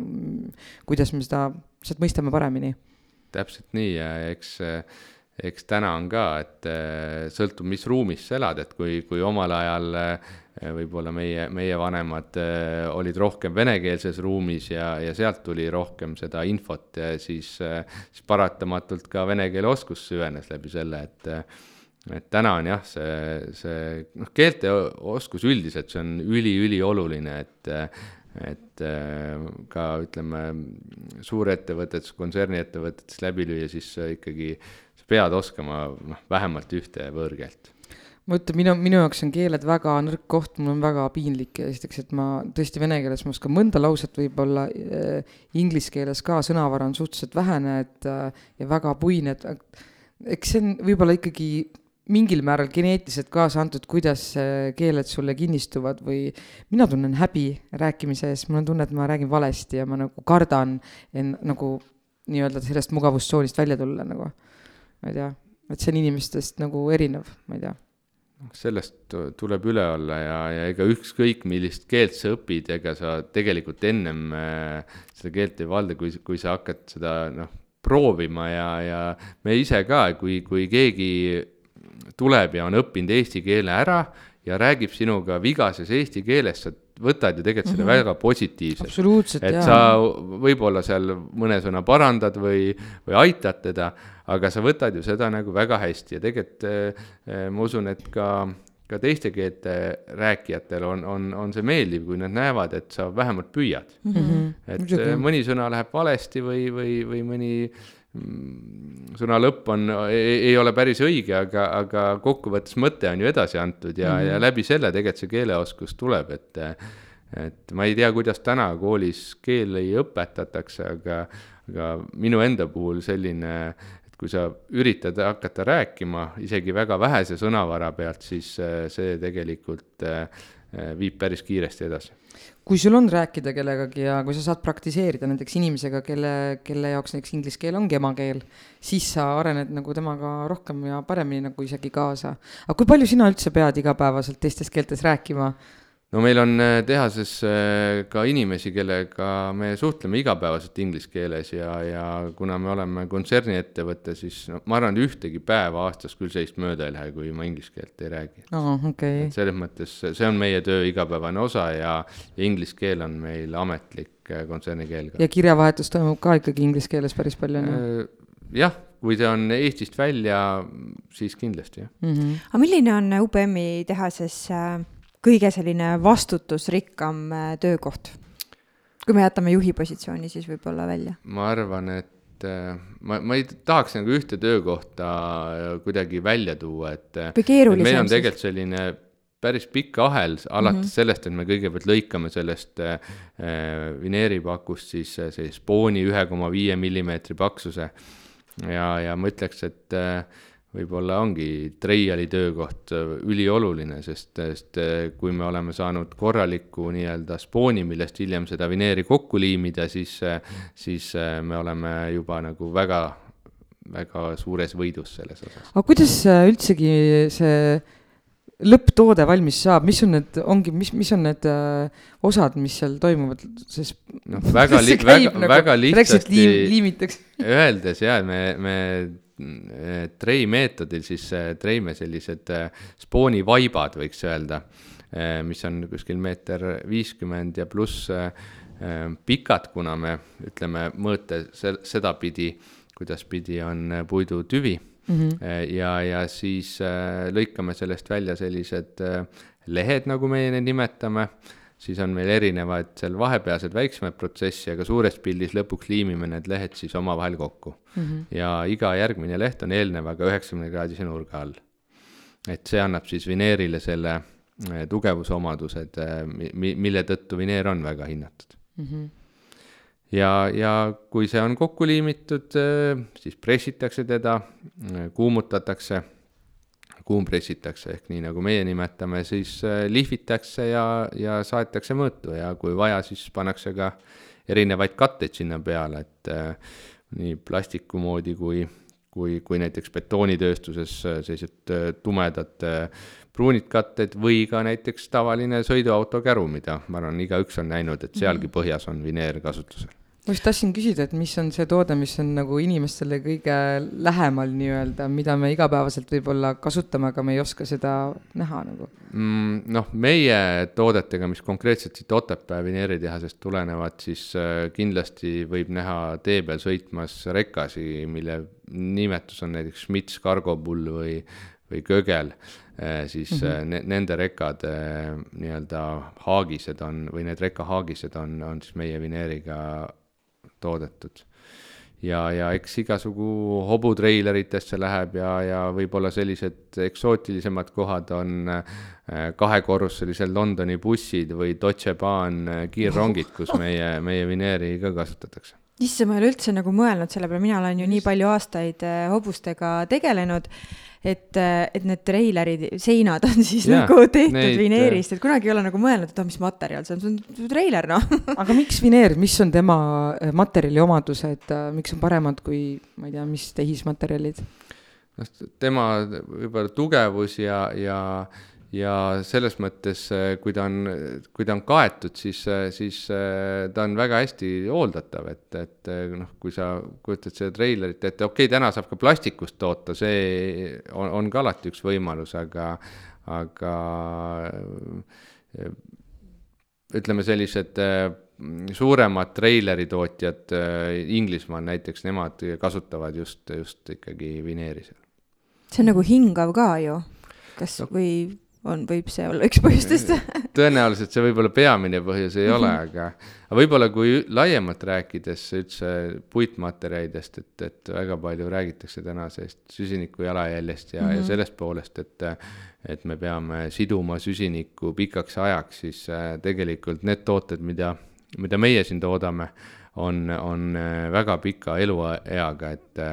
kuidas me seda, sealt mõistame paremini. täpselt nii ja eks, eks täna on ka, et eh, sõltub, mis ruumis sa elad, et kui, kui omal ajal eh, võib-olla meie, meie vanemad olid rohkem venekeelses ruumis ja, ja sealt tuli rohkem seda infot, siis, siis paratamatult ka vene keele oskus süvenes läbi selle, et et täna on jah, see, see noh, keelteoskus üldiselt, see on üli-ülioluline, et et äh, ka ütleme, suurettevõtetes, kontserniettevõtetes läbi lüüa, siis ikkagi sa pead oskama noh, vähemalt ühte võõrkeelt. Ma ütlen, minu, minu jaoks on keeled väga nõrk koht, mul on väga piinlik esiteks, et ma tõesti vene keeles ma oskan mõnda lauset võib-olla äh,, inglise keeles ka sõnavara on suhteliselt vähene, et äh, ja väga puine, et eks see on võib-olla ikkagi mingil määral geneetiliselt kaasa antud, kuidas keeled sulle kinnistuvad või mina tunnen häbi rääkimise ees, mul on tunne, et ma räägin valesti ja ma nagu kardan en, nagu nii-öelda sellest mugavustsoonist välja tulla nagu. ma ei tea, et see on inimestest nagu erinev, ma ei tea sellest tuleb üle olla ja, ja ega ükskõik millist keelt sa õpid, ega sa tegelikult ennem äh, seda keelt ei valda, kui, kui sa hakkad seda noh, proovima ja, ja me ise ka, kui, kui keegi tuleb ja on õppinud eesti keele ära ja räägib sinuga vigases eesti keeles, sa võtad ju tegelikult mm -hmm. väga positiivselt. et jaa. sa võib-olla seal mõne sõna parandad või, või aitad teda, aga sa võtad ju seda nagu väga hästi ja tegelikult eh, ma usun, et ka ka teiste keelte rääkijatel on, on, on see meeldiv, kui nad näevad, et sa vähemalt püüad mm. -hmm. et Muidugi. mõni sõna läheb valesti või, või, või mõni Mm, sõna lõpp on, ei ole päris õige, aga, aga kokkuvõttes mõte on ju edasi antud ja mm, -hmm. ja läbi selle tegelikult see keeleoskus tuleb, et et ma ei tea, kuidas täna koolis keeli õpetatakse, aga, aga minu enda puhul selline, et kui sa üritad hakata rääkima isegi väga vähese sõnavara pealt, siis see tegelikult viib päris kiiresti edasi kui sul on rääkida kellegagi ja kui sa saad praktiseerida näiteks inimesega, kelle, kelle jaoks näiteks inglise keel ongi emakeel, siis sa arened nagu temaga rohkem ja paremini nagu isegi kaasa. aga kui palju sina üldse pead igapäevaselt teistes keeltes rääkima? No meil on äh, tehases äh, ka inimesi, kellega me suhtleme igapäevaselt inglise keeles ja, ja kuna me oleme kontserniettevõte, siis no ma arvan, et ühtegi päeva aastas küll sellist mööda ei lähe, kui ma inglise keelt ei räägi oh,. Okay. et selles mõttes see on meie töö igapäevane osa ja, ja inglise keel on meil ametlik äh, kontsernikeel ka. ja kirjavahetus toimub ka ikkagi inglise keeles päris palju, on ju? jah, kui see on Eestist välja, siis kindlasti, jah mm. -hmm. aga milline on UPM-i tehases äh kõige selline vastutusrikkam äh, töökoht? kui me jätame juhi positsiooni siis võib-olla välja. ma arvan, et et ma, ma ei tahaks nagu ühte töökohta kuidagi välja tuua, et. meil on tegelikult selline päris pikk ahel, alates mm -hmm. sellest, et me kõigepealt lõikame sellest äh, vineeripakust siis sellise spooni ühe koma viie millimeetri paksuse. ja, ja ma ütleks, et äh, võib-olla ongi treiali töökoht ülioluline, sest, sest kui me oleme saanud korraliku nii-öelda spooni, millest hiljem seda vineeri kokku liimida, siis, siis me oleme juba nagu väga, väga suures võidus selles osas. aga kuidas üldsegi see lõpptoode valmis saab, mis on need, ongi, mis, mis on need äh, osad, mis seal toimuvad, sest noh, väga li-, väga nagu,, väga lihtsasti liim, liimitakse. öeldes ja me, me trei meetodil siis äh, treime sellised äh, spooni vaibad, võiks öelda äh,, mis on kuskil meeter viiskümmend ja pluss äh, äh, pikad, kuna me ütleme mõõte sedapidi, kuidaspidi on puidutüvi mm. -hmm. ja, ja siis äh, lõikame sellest välja sellised äh, lehed, nagu meie neid nimetame, siis on meil erinevad seal vahepealsed väiksemaid protsessi, aga suures pildis lõpuks liimime need lehed siis omavahel kokku mm. -hmm. ja iga järgmine leht on eelnevaga üheksakümne kraadise nurga all. et see annab siis vineerile selle äh, tugevusomadused, mille tõttu vineer on väga hinnatud mm. -hmm ja, ja kui see on kokku liimitud, äh, siis pressitakse teda, kuumutatakse, kuumpressitakse ehk nii nagu meie nimetame, siis äh, lihvitakse ja, ja saetakse mõõtu ja kui vaja, siis pannakse ka erinevaid katteid sinna peale, et nii plastiku moodi kui, kui, kui näiteks betoonitööstuses sellised tumedad pruunid katted või ka näiteks tavaline sõiduauto käru, mida ma arvan, igaüks on näinud, et sealgi mhm. põhjas on vineer kasutusel ma just tahtsin küsida, et mis on see toode, mis on nagu inimestele kõige lähemal nii-öelda, mida me igapäevaselt võib-olla kasutame, aga me ei oska seda näha nagu mm,? noh, meie toodetega, mis konkreetselt siit Otepää vineeritehasest tulenevad, siis äh, kindlasti võib näha tee peal sõitmas rekasi, mille nimetus on näiteks Schmitz Cargobull või, või Kögel äh, siis mm -hmm. ne, nende rekade nii-öelda haagised on või need rekahaagised on, on siis meie vineeriga toodetud. ja, ja eks igasugu hobutreileritesse läheb ja, ja võib-olla sellised eksootilisemad kohad on äh, kahekorruselised Londoni bussid või Deutsche Bahn äh, kiirrongid, kus meie, meie vineeri ka kasutatakse issand, ma ei ole üldse nagu mõelnud selle peale, mina olen ju nii palju aastaid äh, hobustega tegelenud et, et need treilerid, seinad on siis yeah, nagu tehtud neid, vineerist, et kunagi ei ole nagu mõelnud, et oh, mis materjal see on, see on treiler, noh. aga miks vineer, mis on tema äh, materjali omadused, äh, miks on paremad kui, ma ei tea, mis tehismaterjalid? noh, tema võib-olla tugevus ja, ja ja selles mõttes, äh, kui ta on, kui ta on kaetud, siis, äh, siis äh, ta on väga hästi hooldatav, et, et noh, kui sa kujutad seda treilerit ette, okei okay,, täna saab ka plastikust toota, see on, on ka alati üks võimalus, aga, aga ütleme, sellised suuremad treileritootjad Inglismaal näiteks, nemad kasutavad just, just ikkagi vineeri seal. see on nagu hingav ka ju, kas no, või on, võib see olla üks põhjustest tõenäoliselt see võib-olla peamine põhjus ei ole, mhm. aga, aga võib-olla kui laiemalt rääkides üldse puitmaterjalidest, et, et väga palju räägitakse täna sellest süsiniku jalajäljest ja mm, -hmm. ja mhm. sellest poolest, et, et me peame siduma süsinikku pikaks ajaks, siis äh, tegelikult need tooted, mida, mida meie siin toodame, on, on äh, väga pika elueaga, et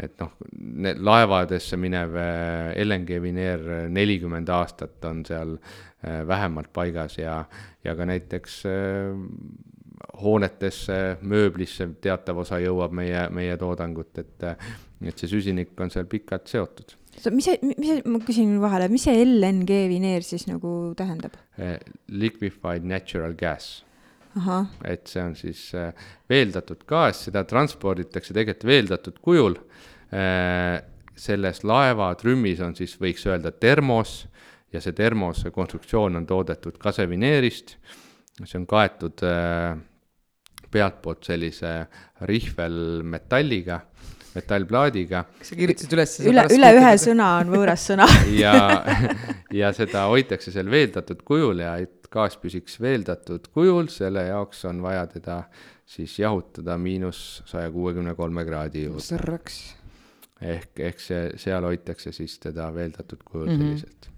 et noh, need laevadesse minev äh, LNG vineer äh, nelikümmend aastat on seal äh, vähemalt paigas ja, ja ka näiteks hoonetesse, mööblisse teatav osa jõuab meie, meie toodangut, et, et see süsinik on seal pikalt seotud. mis see, mis see, ma küsin vahele, mis see LNG vineer siis nagu tähendab? Liquefied natural gas et see on siis veeldatud gaas, seda transporditakse tegelikult veeldatud kujul Äh, selles laevatrümmis on siis, võiks öelda, termos ja see termose konstruktsioon on toodetud kasevineerist. see on kaetud äh, pealtpoolt sellise rihvelmetalliga, metallplaadiga. kas sa kirjutasid üles? üle, üle ühe sõna on võõras sõna ja, ja seda hoitakse seal veeldatud kujul ja et gaas püsiks veeldatud kujul, selle jaoks on vaja teda siis jahutada miinus saja kuuekümne kolme kraadi juurde. sõrraks. ehk, ehk see, seal hoitakse siis teda veeldatud kujul mm -hmm. selliselt.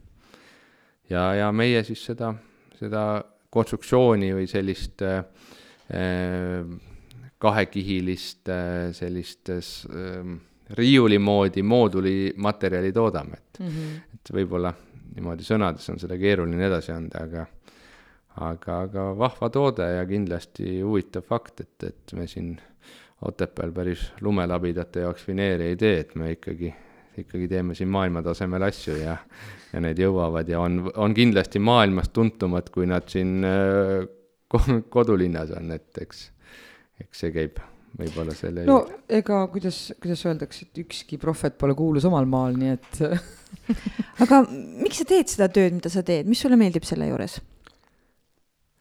ja, ja meie siis seda, seda konstruktsiooni või sellist äh, kahekihilist äh, sellist äh, riiuli moodi mooduli materjali toodame, et mm, -hmm. et võib-olla niimoodi sõnades on seda keeruline edasi anda, aga aga, aga vahva toode ja kindlasti huvitav fakt, et, et me siin Otepääl päris lumelabidate jaoks vineeri ei tee, et me ikkagi, ikkagi teeme siin maailmatasemel asju ja, ja need jõuavad ja on, on kindlasti maailmas tuntumad, kui nad siin äh, kodulinnas on, et eks, eks see käib võib-olla selle no ega kuidas, kuidas öeldakse, et ükski prohvet pole kuulus omal maal, nii et aga miks sa teed seda tööd, mida sa teed, mis sulle meeldib selle juures?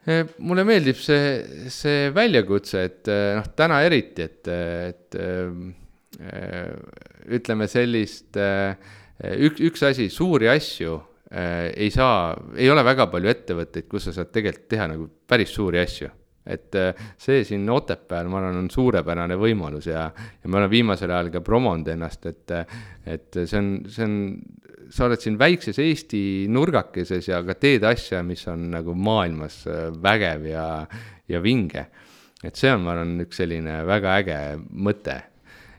Eh, mulle meeldib see, see väljakutse, et eh, noh, täna eriti, et, et äh, ütleme sellist üks, üks asi, suuri asju ei saa, ei ole väga palju ettevõtteid, kus sa saad tegelikult teha nagu päris suuri asju. Et see siin Otepääl, ma arvan, on suurepärane võimalus ja, ja me oleme viimasel ajal ka promonud ennast, et, et see on, see on sa oled siin väikses Eesti nurgakeses ja ka teed asja, mis on nagu maailmas äh, vägev ja, ja vinge. et see on, ma arvan, üks selline väga äge mõte.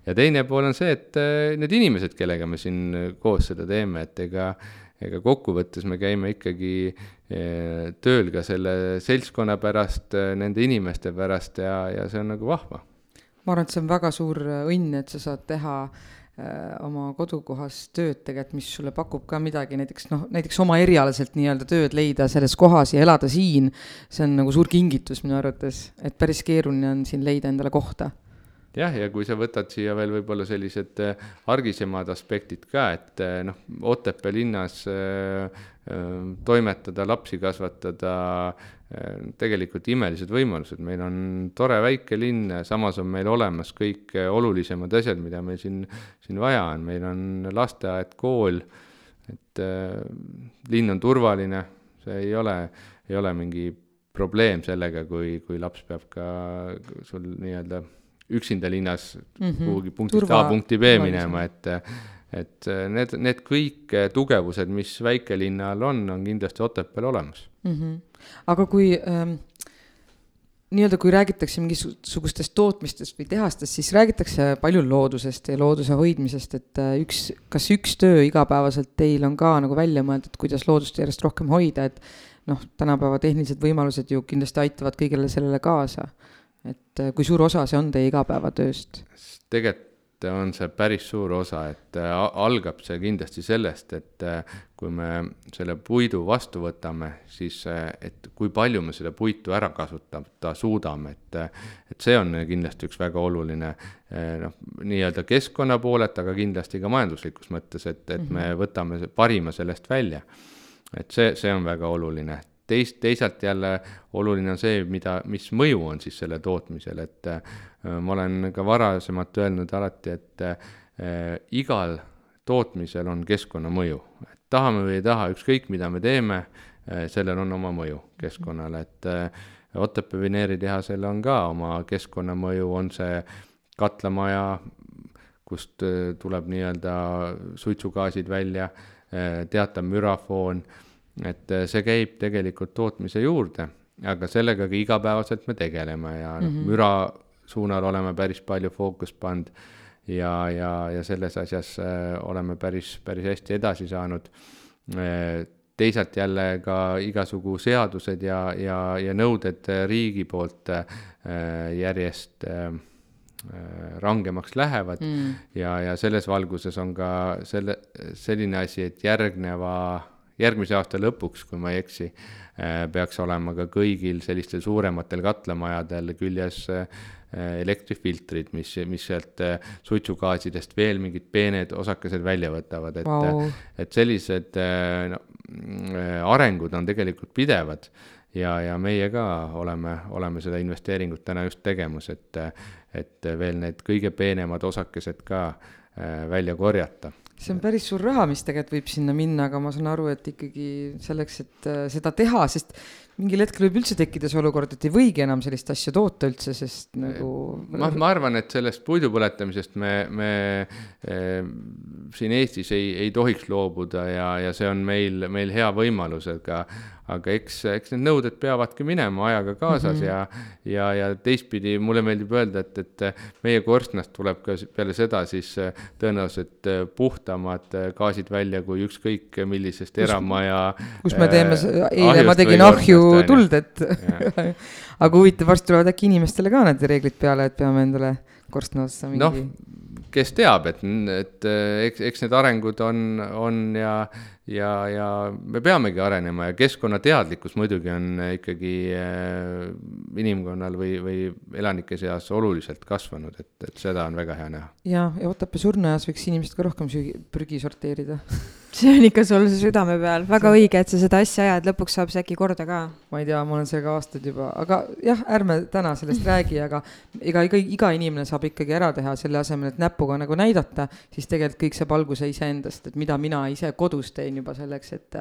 ja teine pool on see, et äh, need inimesed, kellega me siin koos seda teeme, et ega, ega kokkuvõttes me käime ikkagi äh, tööl ka selle seltskonna pärast, nende inimeste pärast ja, ja see on nagu vahva. ma arvan, et see on väga suur õnn, et sa saad teha äh, Äh, oma kodukohas tööd tegelikult, mis sulle pakub ka midagi, näiteks noh, näiteks oma erialaselt nii-öelda tööd leida selles kohas ja elada siin, see on nagu suur kingitus minu arvates, et päris keeruline on siin leida endale kohta. Jah, ja kui sa võtad siia veel võib-olla sellised äh, argisemad aspektid ka, et äh, noh, Otepää linnas äh, toimetada, lapsi kasvatada, tegelikult imelised võimalused, meil on tore väike linn, samas on meil olemas kõik olulisemad asjad, mida meil siin, siin vaja on, meil on lasteaed, kool, et äh, linn on turvaline, see ei ole, ei ole mingi probleem sellega, kui, kui laps peab ka sul nii-öelda üksinda linnas mm -hmm. kuhugi punktist Turva, A punkti B minema, et et äh, need, need kõik tugevused, mis väikelinnal on, on kindlasti Otepääl olemas mm. -hmm. Aga kui ähm, nii-öelda, kui räägitakse mingisugustest tootmistest või tehastest, siis räägitakse palju loodusest ja looduse hoidmisest, et äh, üks, kas üks töö igapäevaselt teil on ka nagu välja mõeldud, kuidas loodust järjest rohkem hoida, et noh, tänapäeva tehnilised võimalused ju kindlasti aitavad kõigele sellele kaasa. et kui suur osa see on teie igapäevatööst? tegelikult on see päris suur osa, et äh, algab see kindlasti sellest, et äh, kui me selle puidu vastu võtame, siis äh, et kui palju me seda puitu ära kasutada suudame, et et see on kindlasti üks väga oluline noh, nii-öelda keskkonna poolelt, aga kindlasti ka majanduslikus mõttes, et, et me mhm. võtame parima sellest välja. et see, see on väga oluline teist, teisalt jälle oluline on see, mida, mis mõju on siis selle tootmisel, et ma olen ka varasemalt öelnud alati, et äh, igal tootmisel on keskkonnamõju. Tahame või ei taha, ükskõik mida me teeme äh,, sellel on oma mõju keskkonnale, et äh, Otepää vineeritehasel on ka oma keskkonnamõju, on see katlamaja, kust äh, tuleb nii-öelda suitsugaasid välja, teatav mürafoon. Et see käib tegelikult tootmise juurde, aga sellega ka igapäevaselt me tegeleme ja noh mm -hmm., müra suunal oleme päris palju fookust pannud ja, ja, ja selles asjas äh, oleme päris, päris hästi edasi saanud äh,. teisalt jälle ka igasugu seadused ja, ja, ja nõuded riigi poolt äh, järjest äh, rangemaks lähevad mm. ja, ja selles valguses on ka selle, selline asi, et järgneva järgmise aasta lõpuks, kui ma ei eksi, äh, peaks olema ka kõigil sellistel suurematel katlamajadel küljes äh, elektrifiltrid, mis, mis sealt äh, suitsugaasidest veel mingid peened osakesed välja võtavad, et wow., et sellised no, arengud on tegelikult pidevad ja, ja meie ka oleme, oleme seda investeeringut täna just tegemas, et, et veel need kõige peenemad osakesed ka välja korjata see on päris suur raha, mis tegelikult võib sinna minna, aga ma saan aru, et ikkagi selleks, et äh, seda teha, sest mingil hetkel võib üldse tekkida see olukord, et ei võigi enam sellist asja toota üldse, sest nagu. ma, ma arvan, et sellest puidu põletamisest me, me e, siin Eestis ei, ei tohiks loobuda ja, ja see on meil, meil hea võimalus, aga aga eks, eks need nõuded peavadki minema ajaga kaasas mm -hmm. ja, ja, ja teistpidi mulle meeldib öelda, et, et meie korstnast tuleb ka peale seda siis äh, tõenäoliselt äh, puhtamad äh, gaasid välja kui ükskõik millisest eramaja. kus me teeme, eile ma tegin ahju tuld, et aga huvitav, varsti tulevad äkki inimestele ka need reeglid peale, et peame endale korstna ossa mingi no, kes teab, et, et eks, eks need arengud on, on ja ja, ja me peamegi arenema ja keskkonnateadlikkus muidugi on ikkagi äh, inimkonnal või, või elanike seas oluliselt kasvanud, et, et seda on väga hea näha. ja, ja Otepää surnuaias võiks inimesed ka rohkem süügi, prügi sorteerida see on ikka sul südame peal, väga õige, et sa seda asja ajad, lõpuks saab see äkki korda ka. ma ei tea, ma olen sellega aastaid juba, aga jah, ärme täna sellest räägi, aga ega iga, iga inimene saab ikkagi ära teha selle asemel, et näpuga nagu näidata, siis tegelikult kõik saab alguse iseendast, et mida mina ise kodus teen juba selleks, et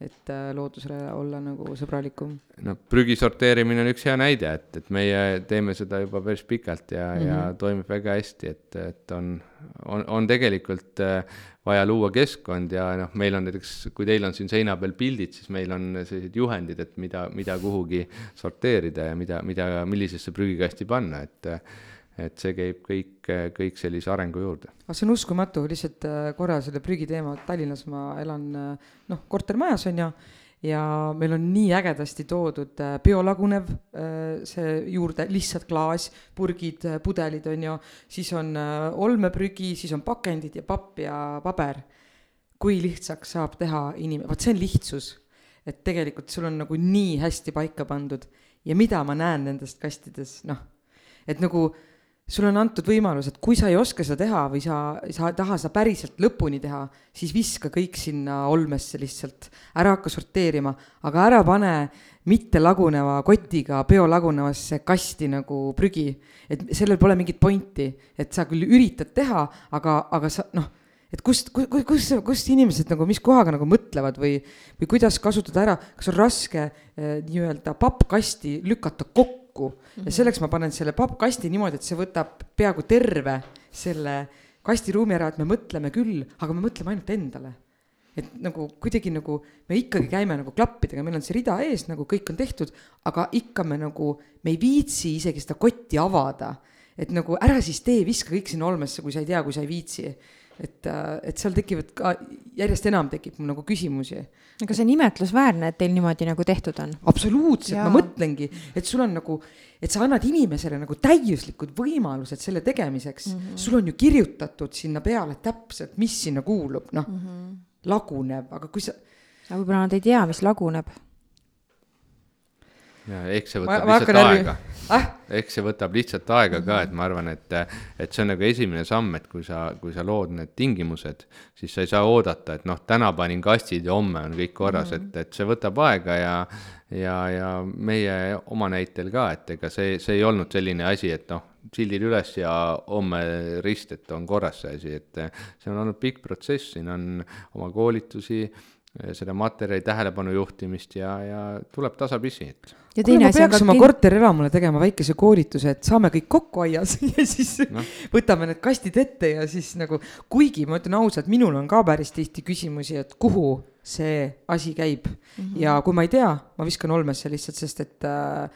et loodusele olla nagu sõbralikum. no prügi sorteerimine on üks hea näide, et, et meie teeme seda juba päris pikalt ja mm, -hmm. ja mhm. toimib väga hästi, et, et on, on, on tegelikult äh, vaja luua keskkond ja noh, meil on näiteks, kui teil on siin seina peal pildid, siis meil on sellised juhendid, et mida, mida kuhugi sorteerida ja mida, mida, millisesse prügikasti panna, et et see käib kõik, kõik sellise arengu juurde. see on uskumatu, lihtsalt äh, korra selle prügiteema, Tallinnas ma elan äh, noh, kortermajas on ju ja meil on nii ägedasti toodud äh, biolagunev see juurde, lihtsalt klaas, purgid, pudelid on ju, siis on olmeprügi, siis on pakendid ja papp ja paber. kui lihtsaks saab teha inimene, vot see on lihtsus. et tegelikult sul on nagu nii hästi paika pandud ja mida ma näen nendest kastides, noh, et nagu sulle on antud võimalus, et kui sa ei oska seda teha või sa, sa ei taha seda päriselt lõpuni teha, siis viska kõik sinna olmesse lihtsalt, ära hakka sorteerima, aga ära pane mitte laguneva kotiga biolagunevasse kasti nagu prügi. et sellel pole mingit pointi, et sa küll üritad teha, aga, aga sa noh, et kust, kus, kus, kust inimesed nagu, mis kohaga nagu mõtlevad või, või kuidas kasutada ära, kas on raske eh, nii-öelda pappkasti lükata kokku kokku mm -hmm. ja selleks ma panen selle pappkasti niimoodi, et see võtab peaaegu terve selle kastiruumi ära, et me mõtleme küll, aga me mõtleme ainult endale. et nagu kuidagi nagu me ikkagi käime nagu klappidega, meil on see rida ees, nagu kõik on tehtud, aga ikka me nagu, me ei viitsi isegi seda kotti avada. et nagu ära siis tee, viska kõik sinna olmesse, kui sa ei tea, kui sa ei viitsi et, äh, et seal tekivad ka, järjest enam tekib mul nagu küsimusi. aga see on imetlusväärne, et teil niimoodi nagu tehtud on. absoluutselt, ma mõtlengi, et sul on nagu, et sa annad inimesele nagu täiuslikud võimalused selle tegemiseks mm. -hmm. sul on ju kirjutatud sinna peale täpselt, mis sinna kuulub, noh mm -hmm., laguneb, aga kui sa. aga võib-olla nad ei tea, mis laguneb ja eks see võtab lihtsalt aega ah?. eks see võtab lihtsalt aega ka, et ma arvan, et, et see on nagu esimene samm, et kui sa, kui sa lood need tingimused, siis sa ei saa oodata, et noh, täna panin kastid ja homme on kõik korras mm, -hmm. et, et see võtab aega ja, ja, ja meie oma näitel ka, et ega see, see ei olnud selline asi, et noh, sildid üles ja homme rist, et on korras see asi, et see on olnud pikk protsess, siin on oma koolitusi seda materjali tähelepanu juhtimist ja, ja tuleb tasapisi, et. kuule, ma peaks oma korterelamule tegema väikese koolituse, et saame kõik kokku aias ja siis no. võtame need kastid ette ja siis nagu, kuigi ma ütlen ausalt, minul on ka päris tihti küsimusi, et kuhu see asi käib mm. -hmm. ja kui ma ei tea, ma viskan olmesse lihtsalt, sest et äh,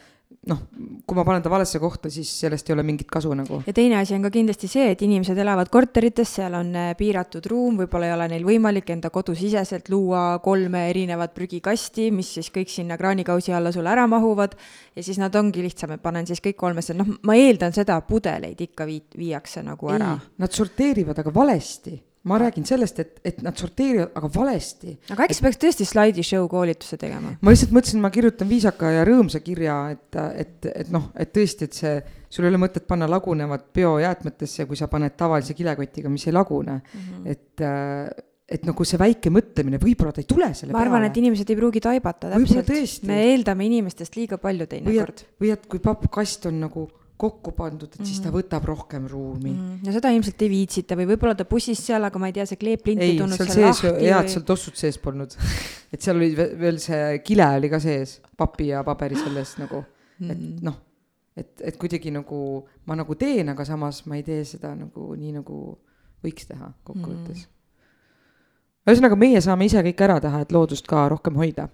noh, kui ma panen ta valesse kohta, siis sellest ei ole mingit kasu nagu. ja teine asi on ka kindlasti see, et inimesed elavad korterites, seal on äh, piiratud ruum, võib-olla ei ole neil võimalik enda kodusiseselt luua kolme erinevat prügikasti, mis siis kõik sinna kraanikausi alla sul ära mahuvad. ja siis nad ongi lihtsam, et panen siis kõik kolmesse, noh, ma eeldan seda, pudeleid ikka vii-, viiakse nagu ära. Nad sorteerivad aga valesti ma räägin sellest, et, et nad sorteerivad, aga valesti. aga äkki sa peaks tõesti slaidishow koolituse tegema? ma lihtsalt mõtlesin, ma kirjutan viisaka ja rõõmsa kirja, et, et, et noh, et tõesti, et see, sul ei ole mõtet panna lagunevat biojäätmetesse, kui sa paned tavalise kilekotiga, mis ei lagune mm. -hmm. et äh, et nagu see väike mõtlemine, võib-olla ta ei tule selle ma arvan, et inimesed ei pruugi taibata täpselt, me eeldame inimestest liiga palju teinekord. või et kui pappkast on nagu kokku pandud, et mm -hmm. siis ta mhm. võtab rohkem ruumi mm. -hmm. ja seda ilmselt ei viitsita või võib-olla ta bussis seal, aga ma ei tea, see kleeplint ei tulnud seal lahti. head või..., seal tossud sees polnud et seal oli veel see kile oli ka sees, papi ja paberi selles nagu, et mm. noh, et, et kuidagi nagu ma nagu teen, aga samas ma ei tee seda nagu nii, nagu võiks teha kokkuvõttes mm.. ühesõnaga, meie saame ise kõik ära teha, et loodust ka rohkem hoida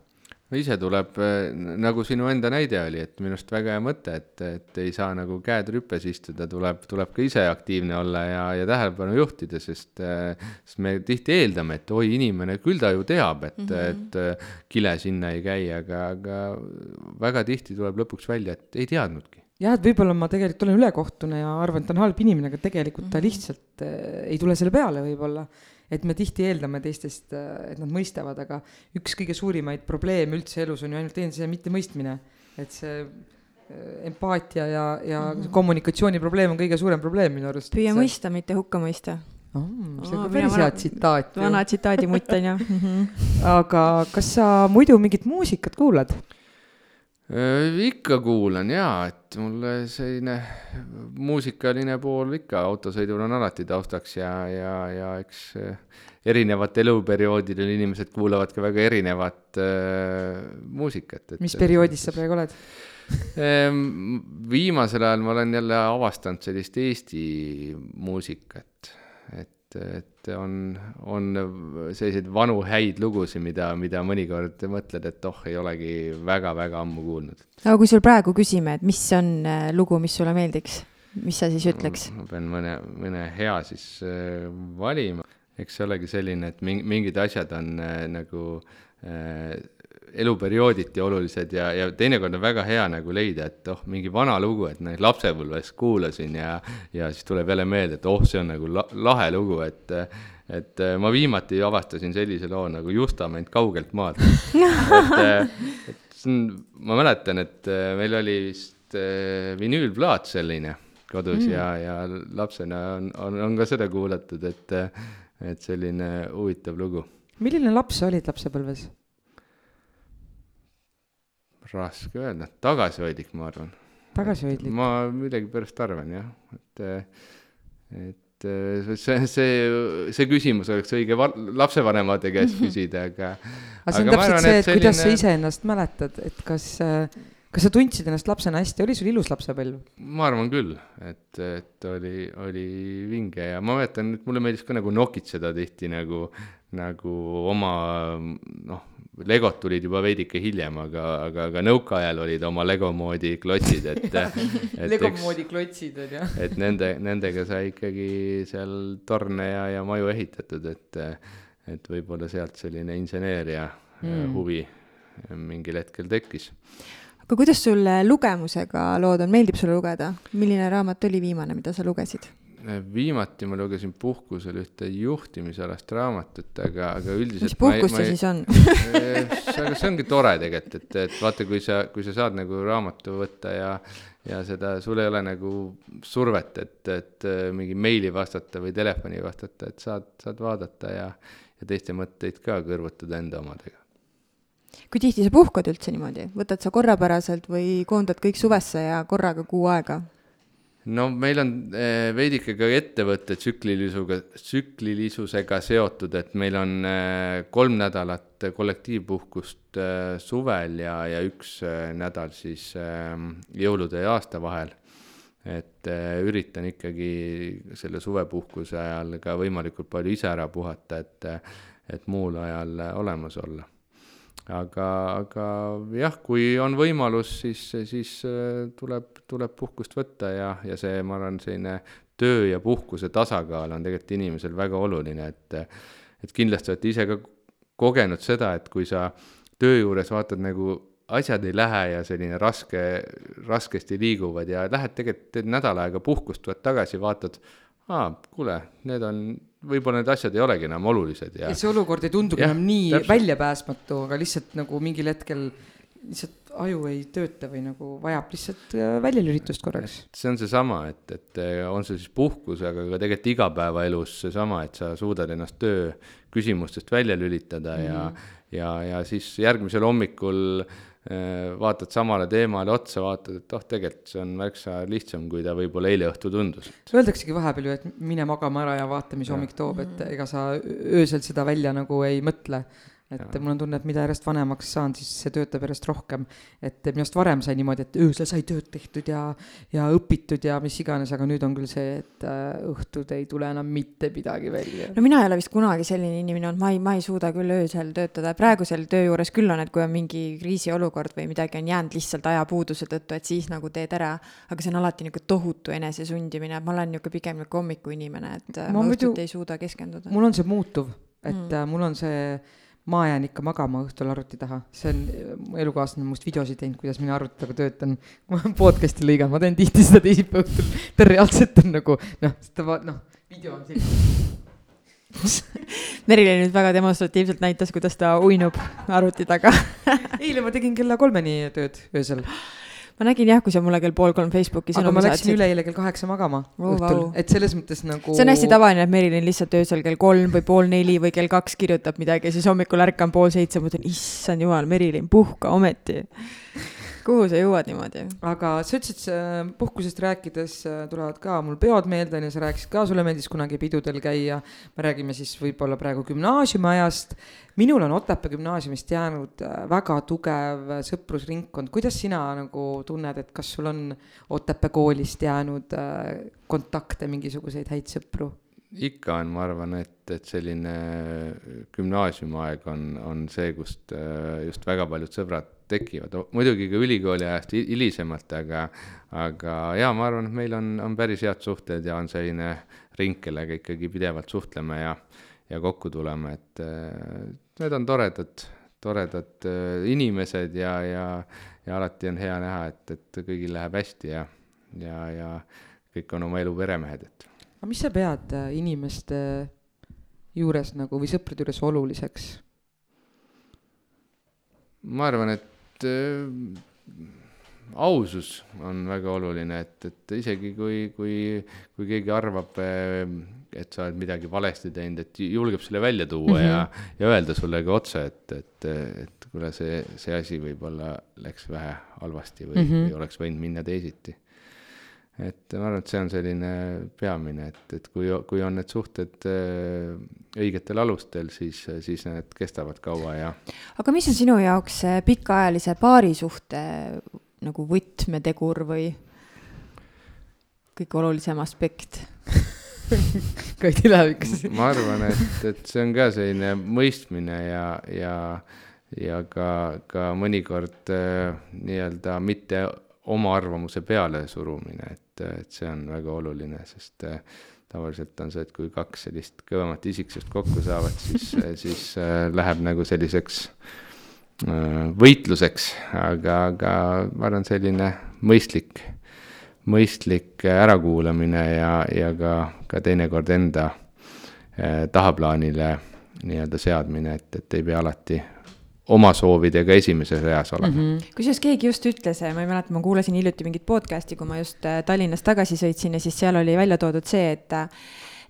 ise tuleb, äh, nagu sinu enda näide oli, et minu arust väga hea mõte, et, et ei saa nagu käed rüpes istuda, tuleb, tuleb ka ise aktiivne olla ja, ja tähelepanu juhtida, sest, äh, sest me tihti eeldame, et oi, inimene, küll ta ju teab, et mm, -hmm. et äh, kile sinna ei käi, aga, aga väga tihti tuleb lõpuks välja, et ei teadnudki jah, et võib-olla ma tegelikult olen ülekohtune ja arvan, et ta on halb inimene, aga tegelikult ta mhm. lihtsalt ei tule selle peale võib-olla et me tihti eeldame teistest, äh, et nad mõistavad, aga üks kõige suurimaid probleeme üldse elus on ju ainult enese mittemõistmine. et see äh, empaatia ja, ja mm -hmm. kommunikatsiooniprobleem on kõige suurem probleem minu arust. püüa see... mõista, mitte hukka mõista oh,. see on ka päris hea tsitaat. vana tsitaadimutt on ju. -hmm. aga kas sa muidu mingit muusikat kuulad? Äh, ikka kuulan jaa, et mulle selline muusikaline pool ikka autosõidul on alati taustaks ja, ja, ja eks äh, erinevatel eluperioodidel inimesed kuulavad ka väga erinevat äh, muusikat. mis perioodis sa praegu oled ehm, viimasel ajal ma olen jälle avastanud sellist Eesti muusikat, et et on, on selliseid vanu häid lugusid, mida, mida mõnikord mõtled, et oh, ei olegi väga-väga ammu kuulnud. aga kui sul praegu küsime, et mis on äh, lugu, mis sulle meeldiks, mis sa siis ütleks? ma pean mõne, mõne hea siis äh, valima, eks see olegi selline, et mingid asjad on äh, nagu äh, eluperiooditi olulised ja, ja teinekord on väga hea nagu leida, et oh, mingi vana lugu, et neid lapsepõlves kuulasin ja, ja siis tuleb jälle meelde, et oh, see on nagu la lahe lugu, et et ma viimati avastasin sellise loo nagu Justament kaugelt maalt. et, et see on, ma mäletan, et meil oli vist vinüülplaat selline kodus mm. ja, ja lapsena on, on, on ka seda kuulatud, et, et selline huvitav lugu. milline laps sa olid lapsepõlves? Raske öelda, tagasihoidlik, ma arvan. tagasihoidlik? ma millegipärast arvan jah, et, et see, see, see küsimus oleks õige lapsevanemate käest küsida, aga. aga see on täpselt see, et selline... kuidas sa iseennast mäletad, et kas, kas sa tundsid ennast lapsena hästi, oli sul ilus lapsepõlv? ma arvan küll, et, et oli, oli vinge ja ma mäletan, et mulle meeldis ka nagu nokitseda tihti nagu, nagu oma noh Legod tulid juba veidike hiljem, aga, aga, aga nõukaajal olid oma Lego moodi klotsid, et et Lego eks, moodi klotsid on ju. et nende, nendega sai ikkagi seal torne ja, ja maju ehitatud, et, et võib-olla sealt selline inseneeria mm. huvi mingil hetkel tekkis. aga kuidas sul lugemusega lood on, meeldib sulle lugeda? milline raamat oli viimane, mida sa lugesid? Viimati ma lugesin puhkusel ühte juhtimisalast raamatut, aga, aga üldiselt. mis puhkus see siis on aga see ongi tore tegelikult, et, et vaata, kui sa, kui sa saad nagu raamatu võtta ja, ja seda, sul ei ole nagu survet, et, et mingi meili vastata või telefoni vastata, et saad, saad vaadata ja, ja teiste mõtteid ka kõrvutada enda omadega kui tihti sa puhkad üldse niimoodi, võtad sa korrapäraselt või koondad kõik suvesse ja korraga kuu aega? No meil on eh, veidike ka ettevõtte tsüklilisuga, tsüklilisusega seotud, et meil on eh, kolm nädalat kollektiivpuhkust eh, suvel ja, ja üks nädal siis jõulude ja aasta vahel. et üritan ikkagi selle suvepuhkuse ajal ka võimalikult palju ise ära puhata, et, et muul ajal olemas olla aga, aga jah, kui on võimalus, siis, siis äh, tuleb, tuleb puhkust võtta ja, ja see, ma arvan, selline töö ja puhkuse tasakaal on tegelikult inimesel väga oluline, et et kindlasti olete ise ka kogenud seda, et kui sa töö juures vaatad nagu asjad ei lähe ja selline raske, raskesti liiguvad ja lähed tegelikult, teed nädal aega puhkust, tuled tagasi, vaatad, aa, kuule, need on võib-olla need asjad ei olegi enam olulised ja. ja see olukord ei tundugi enam nii täpselt. väljapääsmatu, aga lihtsalt nagu mingil hetkel lihtsalt aju ei tööta või nagu vajab lihtsalt äh, väljalülitust korraks. see on seesama, et, et äh, on see siis puhkus, aga ka tegelikult igapäevaelus seesama, et sa suudad ennast töö küsimustest välja lülitada mm -hmm. ja, mhm. ja, ja siis järgmisel hommikul vaatad samale teemale otsa, vaatad, et oh, tegelikult see on märksa lihtsam, kui ta võib-olla eile õhtu tundus. Öeldaksegi vahepeal ju, et mine magama ära ja vaata, mis hommik toob, et ega sa öösel seda välja nagu ei mõtle et ja. mul on tunne, et mida järjest vanemaks saan, siis see töötab järjest rohkem. et minu arust varem sai niimoodi, et öösel sai tööd tehtud ja, ja õpitud ja mis iganes, aga nüüd on küll see, et äh, õhtud ei tule enam mitte midagi välja. no mina ei ole vist kunagi selline inimene olnud, ma ei, ma ei suuda küll öösel töötada, praegusel töö juures küll on, et kui on mingi kriisiolukord või midagi on jäänud lihtsalt ajapuuduse tõttu, et siis nagu teed ära. aga see on alati niisugune tohutu enesesundimine, ma olen niisugune pigem niisugune hommikuinimene, et ma, ma õhtuti ei suuda keskenduda. mul on see muutuv, et mm. Äh, mul on see ma jään ikka magama õhtul arvuti taha, see on, mu elukaaslane on must videosid teinud, kuidas mina arvuti taga töötan. ma olen podcast'i lõiganud, ma teen tihti seda teisipäeva õhtul, ta reaalselt on nagu noh, seda noh, video on selline. Merilin nüüd väga demonstratiivselt näitas, kuidas ta uinub arvuti taga. Eile ma tegin kella kolmeni tööd öösel ma nägin jah, kui sa mulle kell pool kolm Facebooki sõnumi saatsid. ma läksin üleeile kell kaheksa magama oh, õhtul wow., et selles mõttes nagu. see on hästi tavaline, et Merilin lihtsalt öösel kell kolm või pool neli või kell kaks kirjutab midagi ja siis hommikul ärkan pool seitse, mõtlen, issand jumal, Merilin, puhka ometi kuhu sa jõuad niimoodi? aga sa ütlesid, puhkusest rääkides äh, tulevad ka mul peod meelde, on ju, sa rääkisid ka, sulle meeldis kunagi pidudel käia. me räägime siis võib-olla praegu gümnaasiumi ajast. minul on Otepää gümnaasiumist jäänud äh, väga tugev sõprusringkond, kuidas sina nagu tunned, et kas sul on Otepää koolist jäänud äh, kontakte, mingisuguseid häid sõpru? ikka on, ma arvan, et, et selline gümnaasiumiaeg on, on see, kust just väga paljud sõbrad tekivad, muidugi ka ülikooli ajast hilisemalt, aga, aga jaa, ma arvan, et meil on, on päris head suhted ja on selline ring, kellega ikkagi pidevalt suhtleme ja, ja kokku tuleme, et need on toredad, toredad äh, inimesed ja, ja, ja alati on hea näha, et, et kõigil läheb hästi ja, ja, ja kõik on oma elu peremehed, et. aga mis sa pead äh, inimeste juures nagu või sõprade juures oluliseks? ma arvan, et et äh, ausus on väga oluline, et, et isegi kui, kui, kui keegi arvab, äh, et sa oled midagi valesti teinud, et julgeb selle välja tuua mm -hmm. ja, ja öelda sulle ka otse, et, et, et kuule, see, see asi võib-olla läks vähe halvasti või mm, -hmm. või oleks võinud minna teisiti et ma arvan, et see on selline peamine, et, et kui, kui on need suhted äh, õigetel alustel, siis, siis need kestavad kaua ja. aga mis on sinu jaoks pikaajalise paarisuhte nagu võtmetegur või kõige olulisem aspekt Kaidi lähevikus ma arvan, et, et see on ka selline mõistmine ja, ja, ja ka, ka mõnikord äh, nii-öelda mitte oma arvamuse pealesurumine, et, et see on väga oluline, sest äh, tavaliselt on see, et kui kaks sellist kõvemat isiksust kokku saavad, siis siis äh, läheb nagu selliseks äh, võitluseks, aga, aga ma arvan, selline mõistlik, mõistlik ärakuulamine ja, ja ka, ka teinekord enda tahaplaanile nii-öelda seadmine, et, et ei pea alati oma soovidega esimeses reas olema. Mm -hmm.. kusjuures keegi just ütles, ma ei mäleta, ma kuulasin hiljuti mingit podcast'i, kui ma just äh, Tallinnast tagasi sõitsin ja siis seal oli välja toodud see, et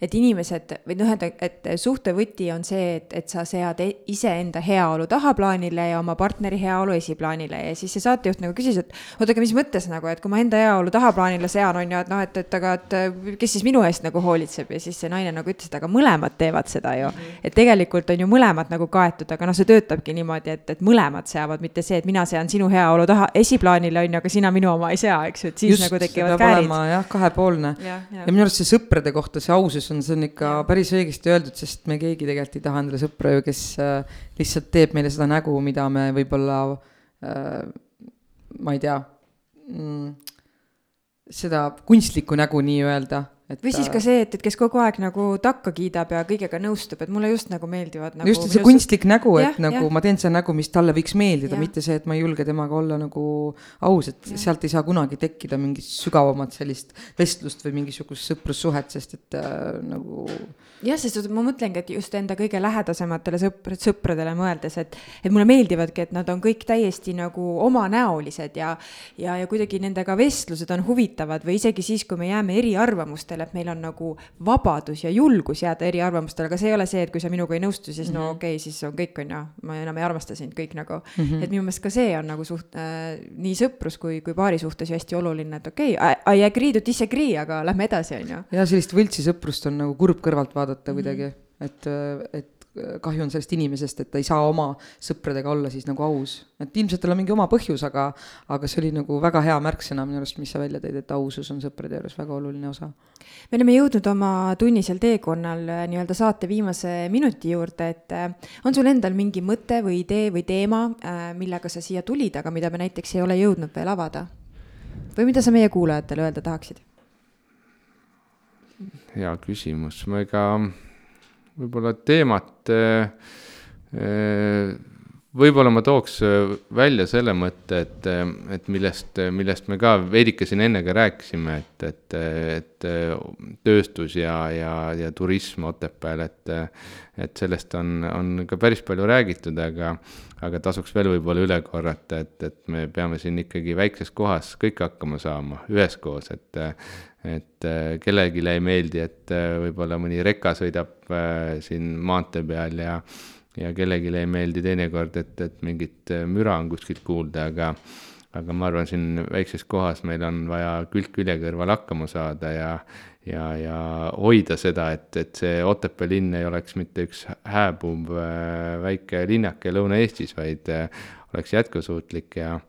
et inimesed või noh, et, et suhte võti on see, et, et sa sead e-, iseenda heaolu tahaplaanile ja oma partneri heaolu esiplaanile ja siis see saatejuht nagu küsis, et oota, aga mis mõttes nagu, et kui ma enda heaolu tahaplaanile sean, on ju, et noh, et, et aga, et kes siis minu eest nagu hoolitseb ja siis see naine nagu ütles, et aga mõlemad teevad seda ju. et tegelikult on ju mõlemad nagu kaetud, aga noh, see töötabki niimoodi, et, et mõlemad seavad, mitte see, et mina sean sinu heaolu taha esiplaanile, on ju, aga sina minu oma ei sea, eks ju, et siis Just, nagu tekivad käärid. jah, kahepoolne ja, ja. ja minu arust see sõprade kohta see ausus on, see on ikka päris õigesti öeldud, sest me keegi tegelikult ei taha endale sõpra ju, kes äh, lihtsalt teeb meile seda nägu, mida me võib-olla äh,, ma ei tea mm,, seda kunstlikku nägu nii-öelda et või siis ka see, et, et kes kogu aeg nagu takka kiidab ja kõigega nõustub, et mulle just nagu meeldivad nagu. just, see kunstlik nägu, et ja, nagu ja. ma teen seda nägu, mis talle võiks meeldida, mitte see, et ma ei julge temaga olla nagu aus, et ja. sealt ei saa kunagi tekkida mingit sügavamat sellist vestlust või mingisugust sõprussuhet, sest et äh, nagu. jah, sest ma mõtlengi, et just enda kõige lähedasematele sõpr-, sõpradele mõeldes, et, et mulle meeldivadki, et nad on kõik täiesti nagu omanäolised ja, ja, ja kuidagi nendega vestlused on huvitavad või isegi siis, kui me jääme eriarvamustele et meil on nagu vabadus ja julgus jääda eriarvamustele, aga see ei ole see, et kui sa minuga ei nõustu, siis mm -hmm. no mhm. okei okay,, siis on kõik, on ju, ma enam ei armasta sind, kõik nagu mm. -hmm. et minu meelest ka see on nagu suht- äh,, nii sõprus kui, kui paari suhtes ju hästi oluline, et okei okay,, I agree to disagree, aga lähme edasi, on ju. ja sellist võltsisõprust on nagu kurb kõrvalt vaadata mm -hmm. kuidagi, et, et kahju on sellest inimesest, et ta ei saa oma sõpradega olla siis nagu aus. et ilmselt tal on mingi oma põhjus, aga, aga see oli nagu väga hea märksõna minu arust, mis sa välja tõid, et ausus on sõprade juures väga oluline osa. me oleme jõudnud oma tunnisel teekonnal äh, nii-öelda saate viimase minuti juurde, et äh, on sul endal mingi mõte või idee või teema, äh, millega sa siia tulid, aga mida me näiteks ei ole jõudnud veel avada? või mida sa meie kuulajatele öelda tahaksid? hea küsimus, ma ega võib-olla teemat, äh, äh, võib-olla ma tooks äh, välja selle mõtte, et, et millest, millest me ka veidike siin enne ka rääkisime, et, et, et tööstus ja, ja, ja turism Otepääl, et, et sellest on, on ka päris palju räägitud, aga, aga tasuks veel võib-olla üle korrata, et, et me peame siin ikkagi väikses kohas kõik hakkama saama üheskoos, et et äh, kellelegi ei meeldi, et äh, võib-olla mõni reka sõidab äh, siin maantee peal ja, ja kellelegi ei meeldi teinekord, et, et mingit müra on kuskilt kuulda, aga, aga ma arvan, siin väikses kohas meil on vaja külg külje kõrval hakkama saada ja, ja, ja hoida seda, et, et see Otepää linn ei oleks mitte üks hääbuv väike linnake Lõuna-Eestis, vaid oleks jätkusuutlik ja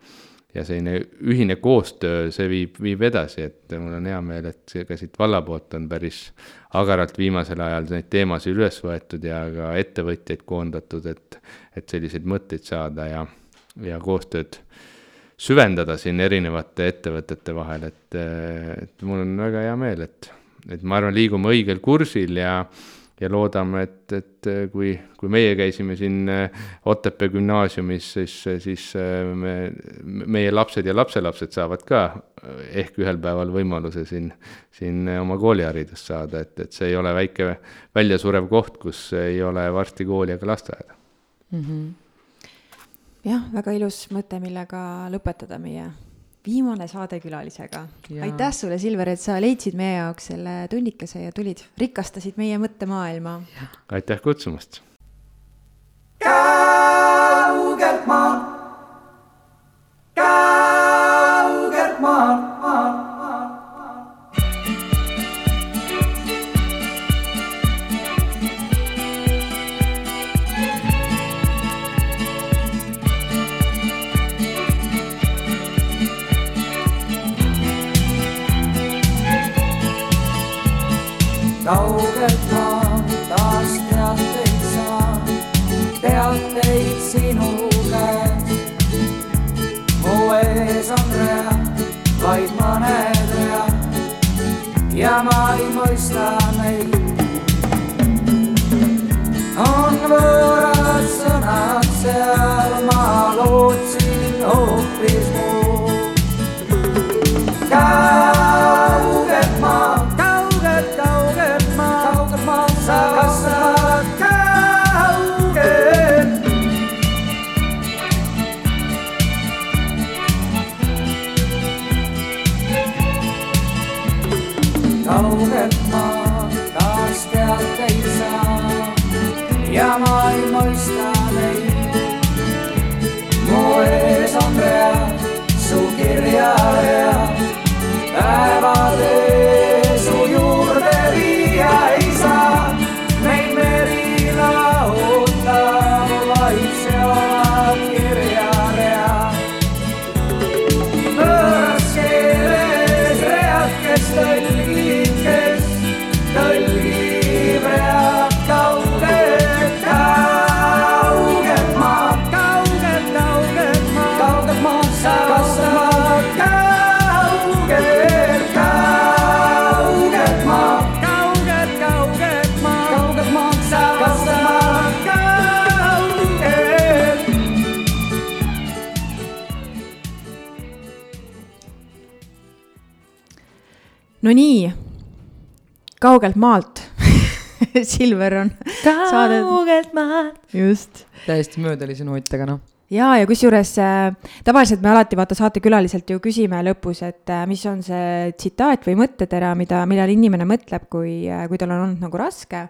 ja selline ühine koostöö, see viib, viib edasi, et mul on hea meel, et ka siit valla poolt on päris agaralt viimasel ajal neid teemasid üles võetud ja ka ettevõtjaid koondatud, et, et selliseid mõtteid saada ja, ja koostööd süvendada siin erinevate ettevõtete vahel, et, et mul on väga hea meel, et, et ma arvan, liigume õigel kursil ja ja loodame, et, et kui, kui meie käisime siin äh, Otepää gümnaasiumis, siis, siis äh, me, meie lapsed ja lapselapsed saavad ka äh, ehk ühel päeval võimaluse siin, siin oma kooliharidust saada, et, et see ei ole väike väljasurev koht, kus ei ole varsti kooli ega lasteaeda mm. -hmm. jah, väga ilus mõte, millega lõpetada meie viimane saade külalisega. aitäh sulle, Silver, et sa leidsid meie jaoks selle tunnikese ja tulid, rikastasid meie mõttemaailma. aitäh kutsumast. kaugelt maalt, kaugelt maalt, maalt. Kaugelt ma taas teateid saan, teateid sinu käest. mu ees on rea, vaid mõned read ja ma ei mõista neid. on võõrad sõnad seal, ma lootsin hoopis muud. Kaugelt maalt Silver on kaugelt maalt. just. täiesti mööda oli see noot, aga noh ja, ja kusjuures äh, tavaliselt me alati vaata saatekülaliselt ju küsime lõpus, et äh, mis on see tsitaat või mõttetera, mida, millal inimene mõtleb, kui äh,, kui tal on olnud nagu raske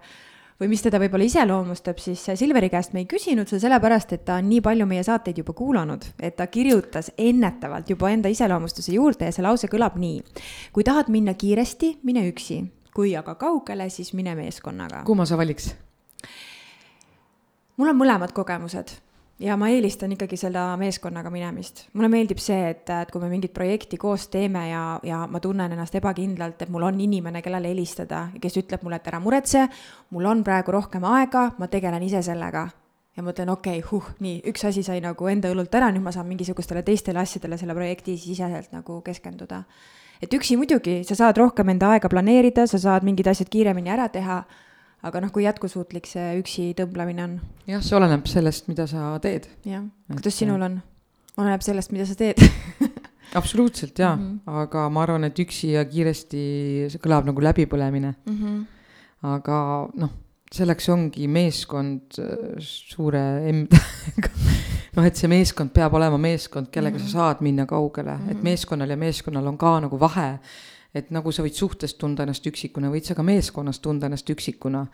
või mis teda võib-olla iseloomustab, siis äh, Silveri käest me ei küsinud seda sellepärast, et ta on nii palju meie saateid juba kuulanud, et ta kirjutas ennetavalt juba enda iseloomustuse juurde ja see lause kõlab nii. kui tahad minna kiiresti, mine üksi, kui aga kaugele, siis mine meeskonnaga. kumma sa valiks? mul on mõlemad kogemused ja ma eelistan ikkagi seda meeskonnaga minemist. mulle meeldib see, et, et kui me mingit projekti koos teeme ja, ja ma tunnen ennast ebakindlalt, et mul on inimene, kellele helistada, kes ütleb mulle, et ära muretse, mul on praegu rohkem aega, ma tegelen ise sellega. ja ma ütlen, okei okay,, huh, nii, üks asi sai nagu enda õlult ära, nüüd ma saan mingisugustele teistele asjadele selle projekti siseselt nagu keskenduda. Et üksi muidugi, sa saad rohkem enda aega planeerida, sa saad mingid asjad kiiremini ära teha aga noh, kui jätkusuutlik see üksi tõmblemine on? jah, see oleneb sellest, mida sa teed. jah, kuidas sinul on? oleneb sellest, mida sa teed absoluutselt jaa mm, -hmm. aga ma arvan, et üksi ja kiiresti, see kõlab nagu läbipõlemine mm. -hmm. aga noh, selleks ongi meeskond äh, suure M-tähega noh, et see meeskond peab olema meeskond, kellega mm -hmm. sa saad minna kaugele mm, -hmm. et mhm. meeskonnal ja meeskonnal on ka nagu vahe et nagu sa võid suhtes tunda ennast üksikuna, võid sa ka meeskonnas tunda ennast üksikuna.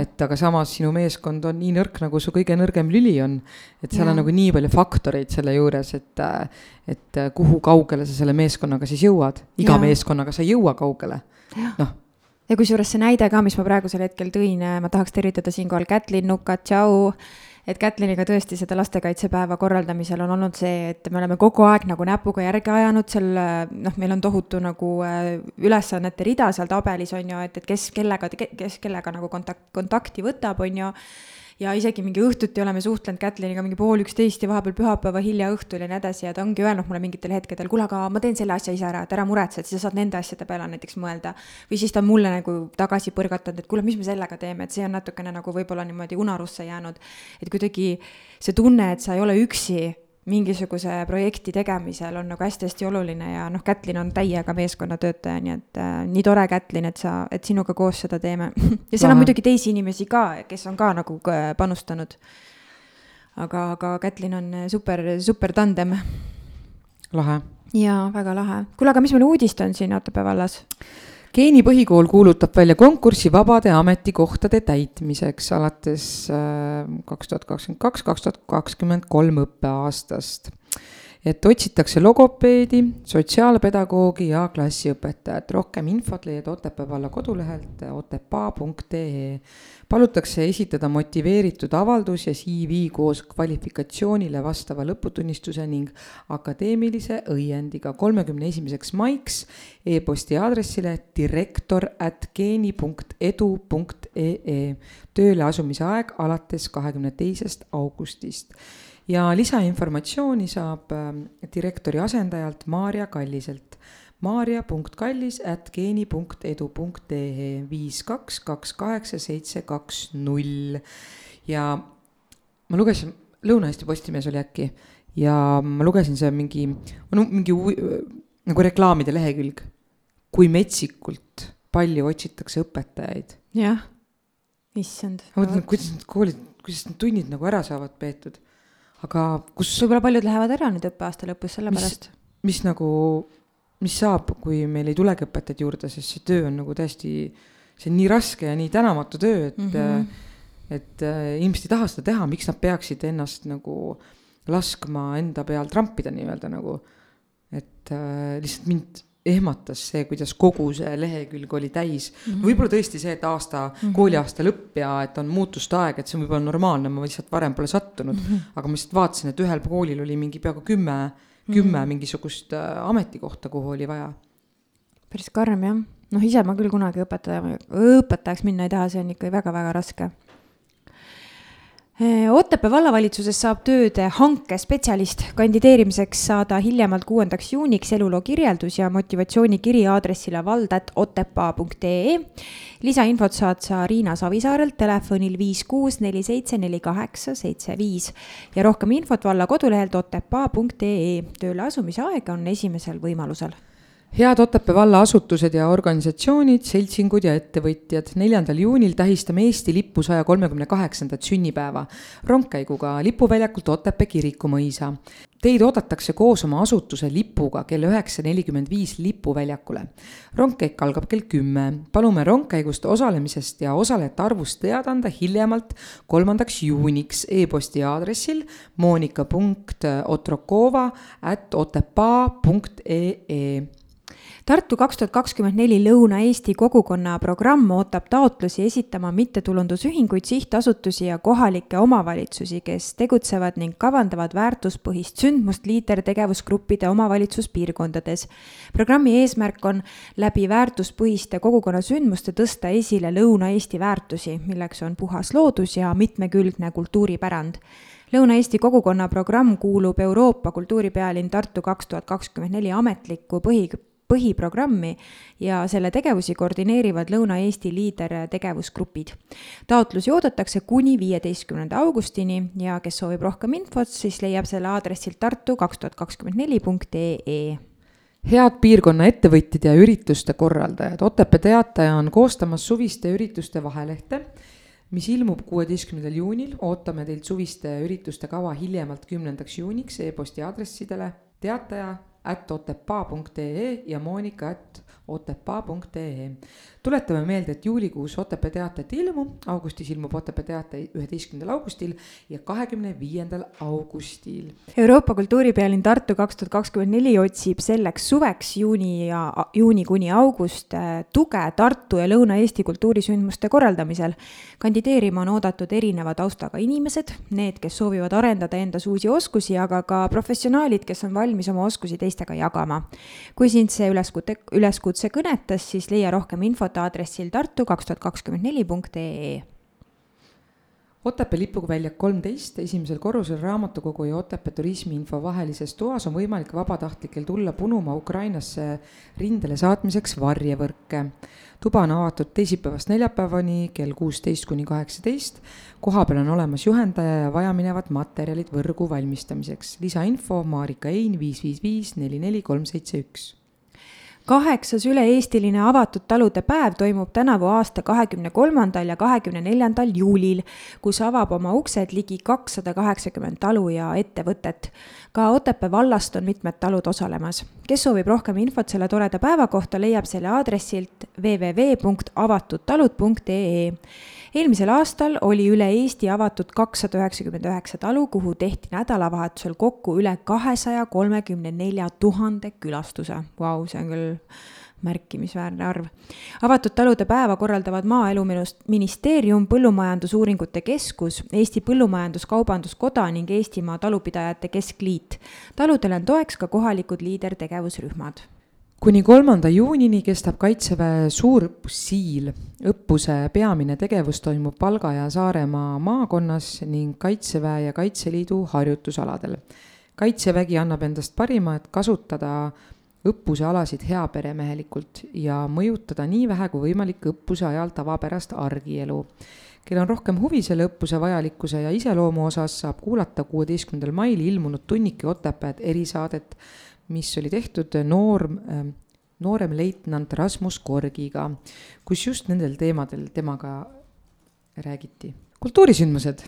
et aga samas sinu meeskond on nii nõrk, nagu su kõige nõrgem lüli on. et seal ja. on nagu nii palju faktoreid selle juures, et, et kuhu kaugele sa selle meeskonnaga siis jõuad. iga ja. meeskonnaga sa ei jõua kaugele, noh ja kusjuures see näide ka, mis ma praegusel hetkel tõin, ma tahaks tervitada siinkohal Kätlin Nukat, tšau et Kätliniga tõesti seda lastekaitsepäeva korraldamisel on olnud see, et me oleme kogu aeg nagu näpuga järge ajanud seal, noh, meil on tohutu nagu äh, ülesannete rida seal tabelis on ju, et, et kes kellega, kes kellega nagu kontakt, kontakti võtab, on ju ja isegi mingi õhtuti oleme suhtlenud Kätliniga mingi pool üksteist ja vahepeal pühapäeva hilja õhtul ja nii edasi ja ta ongi öelnud mulle mingitel hetkedel, kuule, aga ma teen selle asja ise ära, et ära muretse, et sa saad nende asjade peale näiteks mõelda. või siis ta on mulle nagu tagasi põrgatanud, et kuule, mis me sellega teeme, et see on natukene nagu võib-olla niimoodi unarusse jäänud. et kuidagi see tunne, et sa ei ole üksi mingisuguse projekti tegemisel on nagu hästi-hästi oluline ja noh, Kätlin on täiega meeskonnatöötaja, nii et äh, nii tore, Kätlin, et sa, et sinuga koos seda teeme. ja seal on muidugi teisi inimesi ka, kes on ka nagu äh, panustanud. aga, aga Kätlin on super, super tandem. lahe. jaa, väga lahe. kuule, aga mis meil uudist on siin Otepää vallas? Geeni põhikool kuulutab välja konkursi vabade ametikohtade täitmiseks alates äh, kaks tuhat kakskümmend kaks, kaks tuhat kakskümmend kolm õppeaastast. Et otsitakse logopeedi, sotsiaalpedagoogi ja klassiõpetajat. rohkem infot leiad Otepää valla kodulehelt otepaa.ee palutakse esitada motiveeritud avaldus ja CV koos kvalifikatsioonile vastava lõputunnistuse ning akadeemilise õiendiga kolmekümne esimeseks maiks e-posti aadressile direktor at geeni punkt edu punkt ee. tööle asumise aeg alates kahekümne teisest augustist ja lisainformatsiooni saab ähm, direktori asendajalt Maarja Kalliselt maarja.kallis at geeni.edu.ee viis kaks kaks kaheksa seitse kaks null. ja ma lugesin, Lõuna-Eesti Postimees oli äkki ja ma lugesin seal mingi, no mingi nagu reklaamide lehekülg, kui metsikult palju otsitakse õpetajaid. jah, issand. ma mõtlen, kuidas need koolid, kuidas need tunnid nagu ära saavad peetud, aga kus. võib-olla paljud lähevad ära nüüd õppeaasta lõpus sellepärast. mis nagu mis saab, kui meil ei tulegi õpetajaid juurde, sest see töö on nagu täiesti, see on nii raske ja nii tänamatu töö, et mm, -hmm. et äh, inimesed ei taha seda teha, miks nad peaksid ennast nagu laskma enda peal trampida nii-öelda nagu. et äh, lihtsalt mind ehmatas see, kuidas kogu see lehekülg oli täis mm -hmm.. võib-olla tõesti see, et aasta mm, -hmm. kooliaasta lõpp ja et on muutuste aeg, et see on võib-olla normaalne, ma lihtsalt varem pole sattunud mm. -hmm. aga ma lihtsalt vaatasin, et ühel koolil oli mingi peaaegu kümme kümme mm -hmm. mingisugust äh, ametikohta, kuhu oli vaja. päris karm jah, noh ise ma küll kunagi õpetaja, õpetajaks minna ei taha, see on ikka väga-väga raske Otepää vallavalitsuses saab tööd hankespetsialist. kandideerimiseks saada hiljemalt kuuendaks juuniks eluloo kirjeldus ja motivatsioonikiri aadressile vald.otepaa.ee lisainfot saad sa Riina Savisaarelt telefonil viis kuus neli seitse neli kaheksa seitse viis ja rohkem infot valla kodulehelt otepaa.ee. tööle asumise aeg on esimesel võimalusel head Otepää valla asutused ja organisatsioonid, seltsingud ja ettevõtjad, neljandal juunil tähistame Eesti lipu saja kolmekümne kaheksandat sünnipäeva rongkäiguga lipuväljakult Otepää kirikumõisa. Teid oodatakse koos oma asutuse lipuga kell üheksa nelikümmend viis lipuväljakule. rongkäik algab kell kümme. palume rongkäigust osalemisest ja osalejate arvust teada anda hiljemalt kolmandaks juuniks e-posti aadressil monika.otrokova at otepaa punkt ee Tartu kaks tuhat kakskümmend neli Lõuna-Eesti kogukonna programm ootab taotlusi esitama mittetulundusühinguid, sihtasutusi ja kohalikke omavalitsusi, kes tegutsevad ning kavandavad väärtuspõhist sündmust liidertegevusgruppide omavalitsuspiirkondades. programmi eesmärk on läbi väärtuspõhiste kogukonnasündmuste tõsta esile Lõuna-Eesti väärtusi, milleks on puhas loodus ja mitmekülgne kultuuripärand Lõuna-Eesti kogukonna programm kuulub Euroopa kultuuripealinn Tartu kaks tuhat kakskümmend neli ametlikku põhi, põhiprogrammi ja selle tegevusi koordineerivad Lõuna-Eesti liidertegevusgrupid. taotlusi oodatakse kuni viieteistkümnenda augustini ja kes soovib rohkem infot, siis leiab selle aadressilt tartu kaks tuhat kakskümmend neli punkt ee. Head piirkonna ettevõtjad ja ürituste korraldajad, Otepää Teataja on koostamas suviste ürituste vahelehte, mis ilmub kuueteistkümnendal juunil, ootame teilt suviste ürituste kava hiljemalt kümnendaks juuniks e-posti aadressidele. Teataja at otepaa.ee ja Monika at otepaa.ee. tuletame meelde, et juulikuus Otepää teatet ei ilmu, augustis ilmub Otepää teate üheteistkümnendal augustil ja kahekümne viiendal augustil. Euroopa kultuuripealinn Tartu kaks tuhat kakskümmend neli otsib selleks suveks juuni ja juuni kuni august äh, tuge Tartu ja Lõuna-Eesti kultuurisündmuste korraldamisel. kandideerima on oodatud erineva taustaga inimesed, need, kes soovivad arendada endas uusi oskusi, aga ka professionaalid, kes on valmis oma oskusi teistega jagama. kui sind see üleskutse, üleskutse kõnetas, siis leia rohkem infot aadressil tartu kaks tuhat kakskümmend neli punkt ee Otepää lipuväljak kolmteist, esimesel korrusel raamatukogu ja Otepää turismiinfo vahelises toas on võimalik vabatahtlikel tulla punuma Ukrainasse rindele saatmiseks varjevõrke. tuba on avatud teisipäevast neljapäevani kell kuusteist kuni kaheksateist. kohapeal on olemas juhendaja ja vajaminevad materjalid võrgu valmistamiseks. lisainfo Marika Ein viis viis viis neli neli kolm seitse üks kaheksas üle-eestiline avatud talude päev toimub tänavu aasta kahekümne kolmandal ja kahekümne neljandal juulil, kus avab oma uksed ligi kakssada kaheksakümmend talu ja ettevõtet. ka Otepää vallast on mitmed talud osalemas. kes soovib rohkem infot selle toreda päeva kohta, leiab selle aadressilt www.avatudtalud.ee eelmisel aastal oli üle Eesti avatud kakssada üheksakümmend üheksa talu, kuhu tehti nädalavahetusel kokku üle kahesaja kolmekümne nelja tuhande külastuse. Vau, see on küll märkimisväärne arv. avatud talude päeva korraldavad Maaeluministeerium, Põllumajandusuuringute Keskus, Eesti Põllumajandus-Kaubanduskoda ning Eestimaa Talupidajate Keskliit. taludele on toeks ka kohalikud liidertegevusrühmad kuni kolmanda juunini kestab Kaitseväe suurõppus Siil. õppuse peamine tegevus toimub Valga ja Saaremaa maakonnas ning Kaitseväe ja Kaitseliidu harjutusaladel. kaitsevägi annab endast parima, et kasutada õppuse alasid heaperemehelikult ja mõjutada nii vähe kui võimalik õppuse ajal tavapärast argielu. kel on rohkem huvi selle õppuse vajalikkuse ja iseloomu osas, saab kuulata kuueteistkümnendal mail ilmunud Tunniki Otepääd erisaadet mis oli tehtud noor, ähm, nooremleitnant Rasmus Korgiga, kus just nendel teemadel temaga räägiti. kultuurisündmused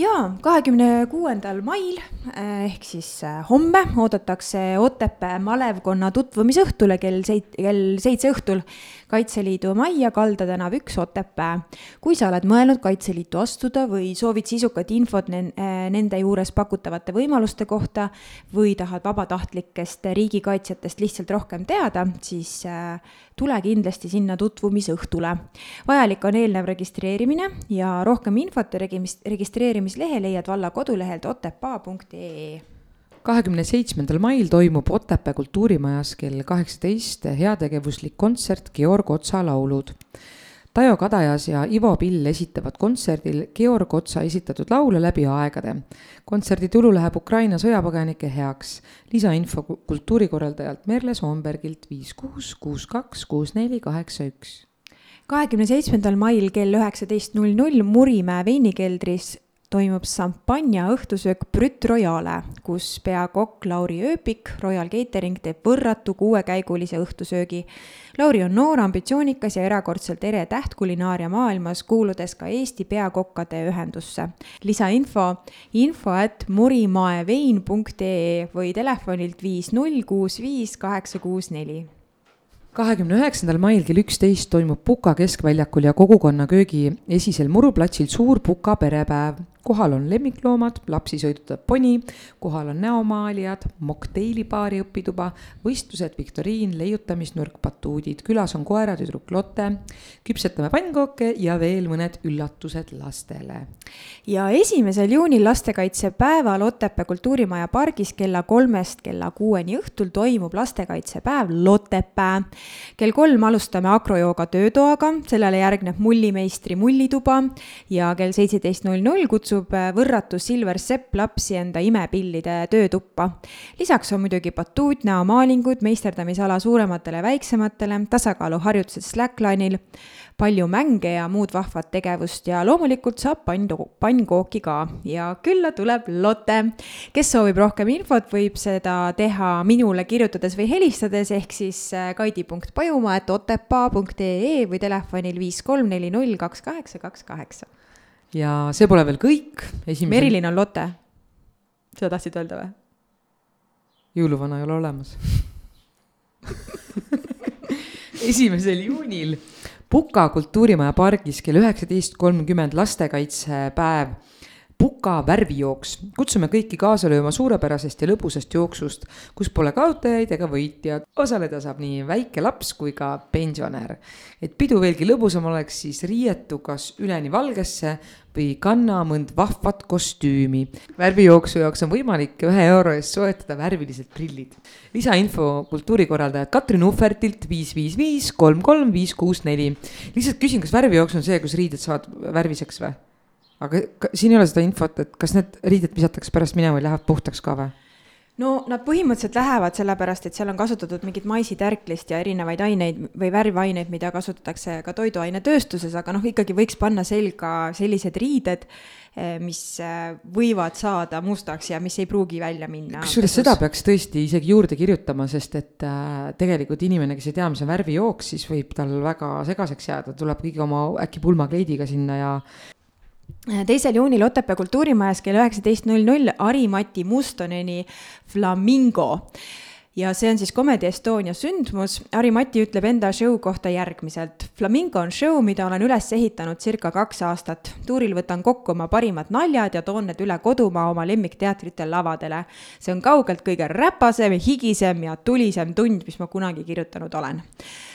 jaa, kahekümne kuuendal mail äh, ehk siis äh, homme oodatakse Otepää malevkonna tutvumisõhtule kell seit-, kell seitse õhtul Kaitseliidu majja, Kalda tänav üks, Otepää. kui sa oled mõelnud Kaitseliitu astuda või soovid sisukat infot äh, nende juures pakutavate võimaluste kohta või tahad vabatahtlikest riigikaitsjatest lihtsalt rohkem teada, siis tule kindlasti sinna tutvumisõhtule. vajalik on eelnev registreerimine ja rohkem infot ja registreerimist registreerimislehe leiad valla kodulehelt otepaa.ee kahekümne seitsmendal mail toimub Otepää kultuurimajas kell kaheksateist heategevuslik kontsert Georg Otsa laulud. Taio Kadajas ja Ivo Pill esitavad kontserdil Georg Otsa esitatud laule läbi aegade. kontserdi tulu läheb Ukraina sõjapõgenike heaks. lisainfo kultuurikorraldajalt Merle Soombergilt viis kuus kuus kaks kuus neli kaheksa üks kahekümne seitsmendal mail kell üheksateist null null Murimäe veinikeldris toimub šampanja õhtusöök Brüt Royale, kus peakokk Lauri Ööpik, Royal Catering teeb võrratu kuuekäigulise õhtusöögi. Lauri on noor, ambitsioonikas ja erakordselt ere täht kulinaaria maailmas, kuuludes ka Eesti peakokkade ühendusse. lisainfo info at murimaevein.ee või telefonilt viis null kuus viis kaheksa kuus neli kahekümne üheksandal mail kell üksteist toimub Puka keskväljakul ja kogukonna köögi esisel muruplatsil suur Puka perepäev kohal on lemmikloomad, lapsi sõidutab poni, kohal on näomaalijad, mokteilibaari õpituba, võistlused, viktoriin, leiutamisnurk, batuudid, külas on koeratüdruk Lotte, küpsetame pannkooke ja veel mõned üllatused lastele. ja esimesel juunil lastekaitsepäeval Otepää kultuurimaja pargis kella kolmest kella kuueni õhtul toimub lastekaitsepäev Lotepää. kell kolm alustame akrojooga töötoaga, sellele järgneb mullimeistri mullituba ja kell seitseteist null null kutsub kutsub äh, võrratu Silver Sepp lapsi enda imepillide töötuppa. lisaks on muidugi batuut, näomaalingud, meisterdamisala suurematele ja väiksematele, tasakaaluharjutused slackline'il, palju mänge ja muud vahvat tegevust ja loomulikult saab pann, pannkooki ka ja külla tuleb Lotte. kes soovib rohkem infot, võib seda teha minule kirjutades või helistades, ehk siis äh, kaidi.pajumaa.otepaa.ee või telefonil viis kolm neli null kaks kaheksa kaks kaheksa ja see pole veel kõik, esimesel. Merilin on Lotte. seda tahtsid öelda või? jõuluvana ei ole olemas esimesel juunil Puka kultuurimaja pargis kell üheksateist kolmkümmend lastekaitsepäev Puka värvijooks. kutsume kõiki kaasa lööma suurepärasest ja lõbusast jooksust, kus pole kaotajaid ega võitjad. osaleda saab nii väike laps kui ka pensionär. et pidu veelgi lõbusam oleks, siis riietu kas üleni valgesse või kanna mõnd vahvat kostüümi. värvijooksu jaoks on võimalik ühe euro eest soetada värvilised prillid. lisainfo kultuurikorraldajad Katrin Uhvertilt viis, viis, viis, kolm, kolm, viis, kuus, neli. lihtsalt küsin, kas värvijooks on see, kus riided saavad värviseks või? Aga siin ei ole seda infot, et kas need riided visatakse pärast minema või lähevad puhtaks ka või? no nad põhimõtteliselt lähevad sellepärast, et seal on kasutatud mingit maisitärklist ja erinevaid aineid või värvaineid, mida kasutatakse ka toiduainetööstuses, aga noh, ikkagi võiks panna selga sellised riided, eh, mis eh, võivad saada mustaks ja mis ei pruugi välja minna. kusjuures seda peaks tõesti isegi juurde kirjutama, sest et äh, tegelikult inimene, kes ei tea, mis on värvijooks, siis võib tal väga segaseks jääda, tuleb kõigi oma äkki pulmakleidiga sinna ja teisel juunil Otepää kultuurimajas kell üheksateist null null Ari-Mati Mustoneni Flamingo ja see on siis Comedy Estonia sündmus. Ari-Mati ütleb enda show kohta järgmiselt. Flamingo on show, mida olen üles ehitanud circa kaks aastat. tuuril võtan kokku oma parimad naljad ja toon need üle kodumaa oma lemmikteatritel lavadele. see on kaugelt kõige räpasem, higisem ja tulisem tund, mis ma kunagi kirjutanud olen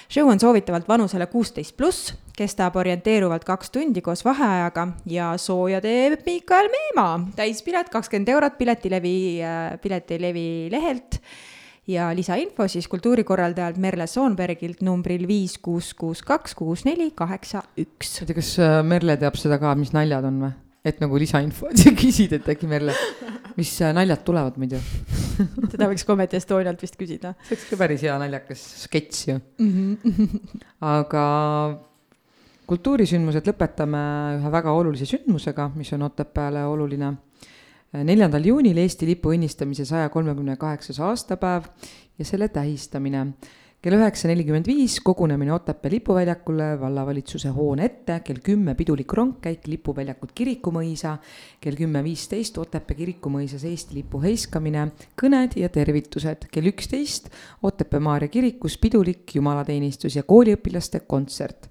show on soovitavalt vanusele kuusteist pluss, kestab orienteeruvalt kaks tundi koos vaheajaga ja sooja teeb Miikael Meemaa. täispilet kakskümmend eurot Piletilevi, äh, Piletilevi lehelt ja lisainfo siis kultuurikorraldajalt Merle Soonbergilt numbril viis kuus kuus kaks kuus neli kaheksa üks. ma ei tea, kas äh, Merle teab seda ka, mis naljad on või? Et nagu lisainfo, küsid, et äkki Merle, mis äh, naljad tulevad muidu seda võiks Comedy Estonialt vist küsida. see oleks ka päris hea naljakas sketš ju mm. -hmm. aga kultuurisündmused lõpetame ühe väga olulise sündmusega, mis on Otepääle oluline. neljandal juunil Eesti lipu õnnistamise saja kolmekümne kaheksas aastapäev ja selle tähistamine kell üheksa nelikümmend viis kogunemine Otepää lipuväljakule vallavalitsuse hoone ette, kell kümme pidulik rongkäik lipuväljakult Kirikumõisa, kell kümme viisteist Otepää Kirikumõisas Eesti lipu heiskamine, kõned ja tervitused, kell üksteist Otepää Maarja kirikus pidulik jumalateenistus ja kooliõpilaste kontsert.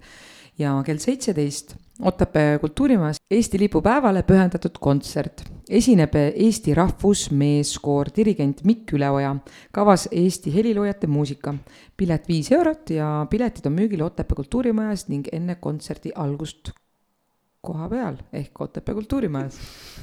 Ja kell seitseteist Otepää kultuurimajas Eesti lipupäevale pühendatud kontsert. esineb Eesti Rahvusmeeskoor, dirigent Mikk Üleoja, kavas Eesti heliloojate muusika. pilet viis eurot ja piletid on müügil Otepää kultuurimajas ning enne kontserdi algust koha peal ehk Otepää kultuurimajas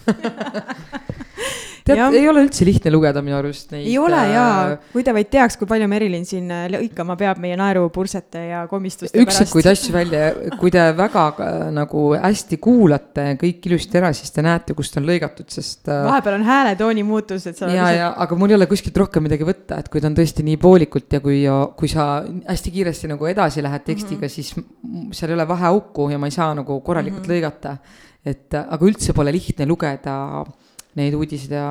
tead ei ole üldse lihtne lugeda minu arust neid. ei ole jaa, kui te vaid teaks, kui palju Merilin siin äh, lõikama peab meie naerupursete ja komistuste üksikuid asju välja, kui te väga äh, nagu hästi kuulate kõik ilusti ära, siis te näete, kust on lõigatud, sest äh, vahepeal on hääletooni muutus, et sa ja, ja aga mul ei ole kuskilt rohkem midagi võtta, et kui ta on tõesti nii poolikult ja kui, kui sa hästi kiiresti nagu edasi lähed tekstiga mm, -hmm. siis seal ei ole vaheauku ja ma ei saa nagu korralikult mm -hmm. lõigata. et äh, aga üldse pole lihtne lugeda neid uudiseid ja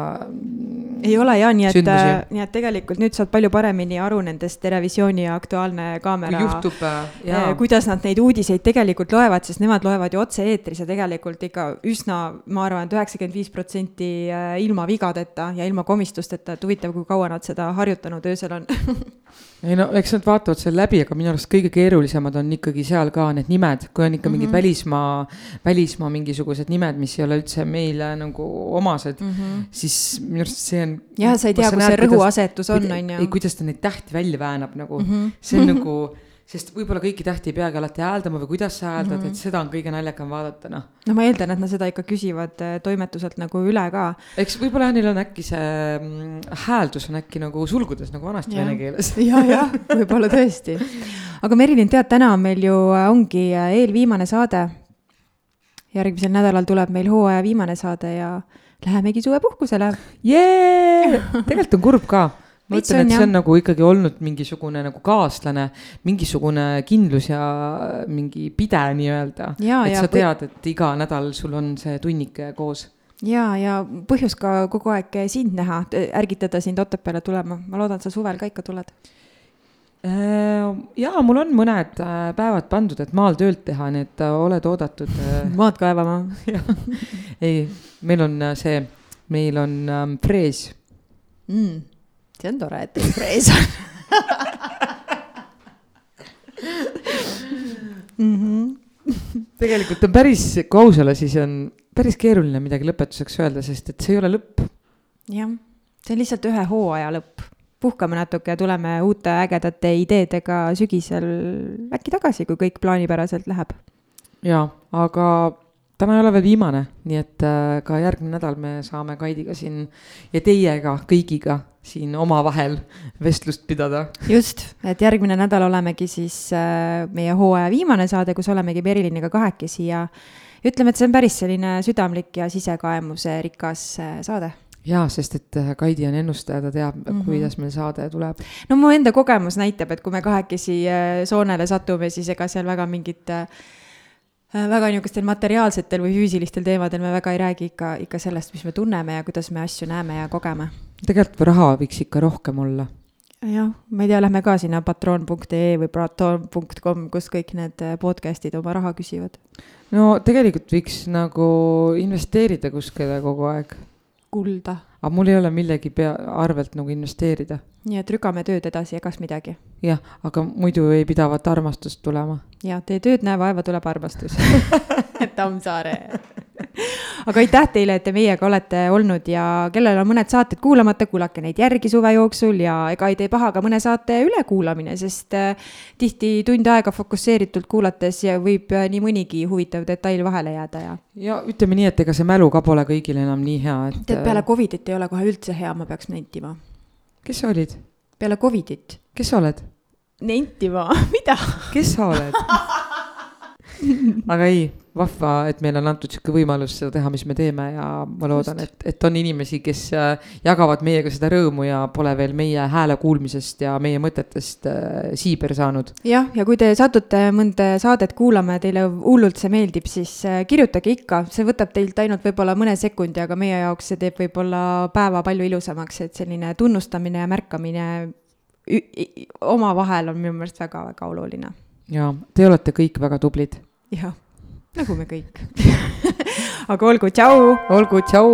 ei ole ja nii, et Sündmusi., nii et tegelikult nüüd saad palju paremini aru nendest Terevisiooni ja Aktuaalne kaamera juhtub äh, ja ja. kuidas nad neid uudiseid tegelikult loevad, sest nemad loevad ju otse-eetris ja tegelikult ikka üsna, ma arvan et, üheksakümmend viis protsenti äh, ilma vigadeta ja ilma komistusteta, et huvitav, kui kaua nad seda harjutanud öösel on. ei no eks nad vaatavad selle läbi, aga minu arust kõige keerulisemad on ikkagi seal ka need nimed, kui on ikka mingid mm -hmm. välismaa, välismaa mingisugused nimed, mis ei ole üldse meile nagu omased mm, -hmm. siis minu arust see on. jah, sa ei tea, kus see rõhuasetus on, on ju. kuidas ta neid tähti välja väänab nagu mm. -hmm. see on nagu, sest võib-olla kõiki tähti ei peagi alati hääldama või kuidas sa hääldad mm, Mhm. -hmm. et seda on kõige naljakam vaadata, noh. no ma eeldan, et nad seda ikka küsivad äh, toimetuselt nagu üle ka. eks võib-olla jah, neil on äkki see mm, hääldus on äkki nagu sulgudes nagu vanasti vene keeles. ja, jah, võib-olla tõesti. aga Merilin, tead, täna on meil ju, ongi äh, eelviimane saade. järgmisel nädalal tuleb meil hooaja viimane saade ja lähemegi suvepuhkusele. jee, tegelikult on kurb ka. Ma ütlen, et see on nagu ikkagi olnud mingisugune nagu kaaslane, mingisugune kindlus ja mingi pide nii-öelda. Et sa tead, et iga nädal sul on see tunnike koos. ja, ja põhjus ka kogu aeg sind näha, ärgitada sind Otepääle tulema. ma loodan, et sa suvel ka ikka tuled. Äh, ja mul on mõned äh, päevad pandud, et maal tööd teha, nii et äh, oled oodatud. maad kaevama. ei, meil on äh, see, meil on ähm, frees. mm.. See on tore, et teil frees on mm. -hmm. tegelikult on päris, kui aus olla, siis on päris keeruline midagi lõpetuseks öelda, sest et see ei ole lõpp. jah, see on lihtsalt ühe hooaja lõpp. puhkame natuke ja tuleme uute ägedate ideedega sügisel äkki tagasi, kui kõik plaanipäraselt läheb. jaa, aga täna ei ole veel viimane, nii et äh, ka järgmine nädal me saame Kaidiga siin ja teiega kõigiga siin omavahel vestlust pidada. just, et järgmine nädal olemegi siis äh, meie hooaja viimane saade, kus olemegi Meriliniga kahekesi ja ütleme, et see on päris selline südamlik ja sisekaemuse rikas äh, saade jaa, sest et Kaidi on ennustaja, ta teab mm. -hmm. kuidas meil saade tuleb. no mu enda kogemus näitab, et kui me kahekesi soonele satume, siis ega seal väga mingit äh, väga niisugustel materiaalsetel või füüsilistel teemadel me väga ei räägi ikka, ikka sellest, mis me tunneme ja kuidas me asju näeme ja kogeme. tegelikult raha võiks ikka rohkem olla. jah, ma ei tea, lähme ka sinna patroon.ee või patroon.com, kus kõik need äh, podcast'id oma raha küsivad. no tegelikult võiks nagu investeerida kuskile kogu aeg, kulda. Aga mul ei ole millegi pea, arvelt nagu investeerida. nii et rügame tööd edasi, egas midagi. jah, aga muidu ei pidavat armastust tulema. ja tee tööd, näe vaeva, tuleb armastus. Tammsaare. aga aitäh teile, et te meiega olete olnud ja kellel on mõned saated kuulamata, kuulake neid järgi suve jooksul ja ega ei tee paha ka mõne saate ülekuulamine, sest äh, tihti tund aega fokusseeritult kuulates ja võib äh, nii mõnigi huvitav detail vahele jääda ja ja ütleme nii, et ega see mälu ka pole kõigil enam nii hea, et. tead, peale Covidit ei ole kohe üldse hea, ma peaks nentima. kes sa olid, peale Covidit. kes sa oled, nentima, mida? kes sa oled? aga ei, vahva, et meile on antud sihuke võimalus seda teha, mis me teeme ja ma loodan, et, et on inimesi, kes äh, jagavad meiega seda rõõmu ja pole veel meie hääle kuulmisest ja meie mõtetest äh, siiber saanud. jah, ja kui te satute mõnda saadet kuulama ja teile hullult see meeldib, siis äh, kirjutage ikka, see võtab teilt ainult võib-olla mõne sekundi, aga meie jaoks see teeb võib-olla päeva palju ilusamaks, et selline tunnustamine ja märkamine omavahel on minu meelest väga-väga oluline. ja te olete kõik väga tublid. jah, nagu me kõik. aga olgu, tšau olgu, tšau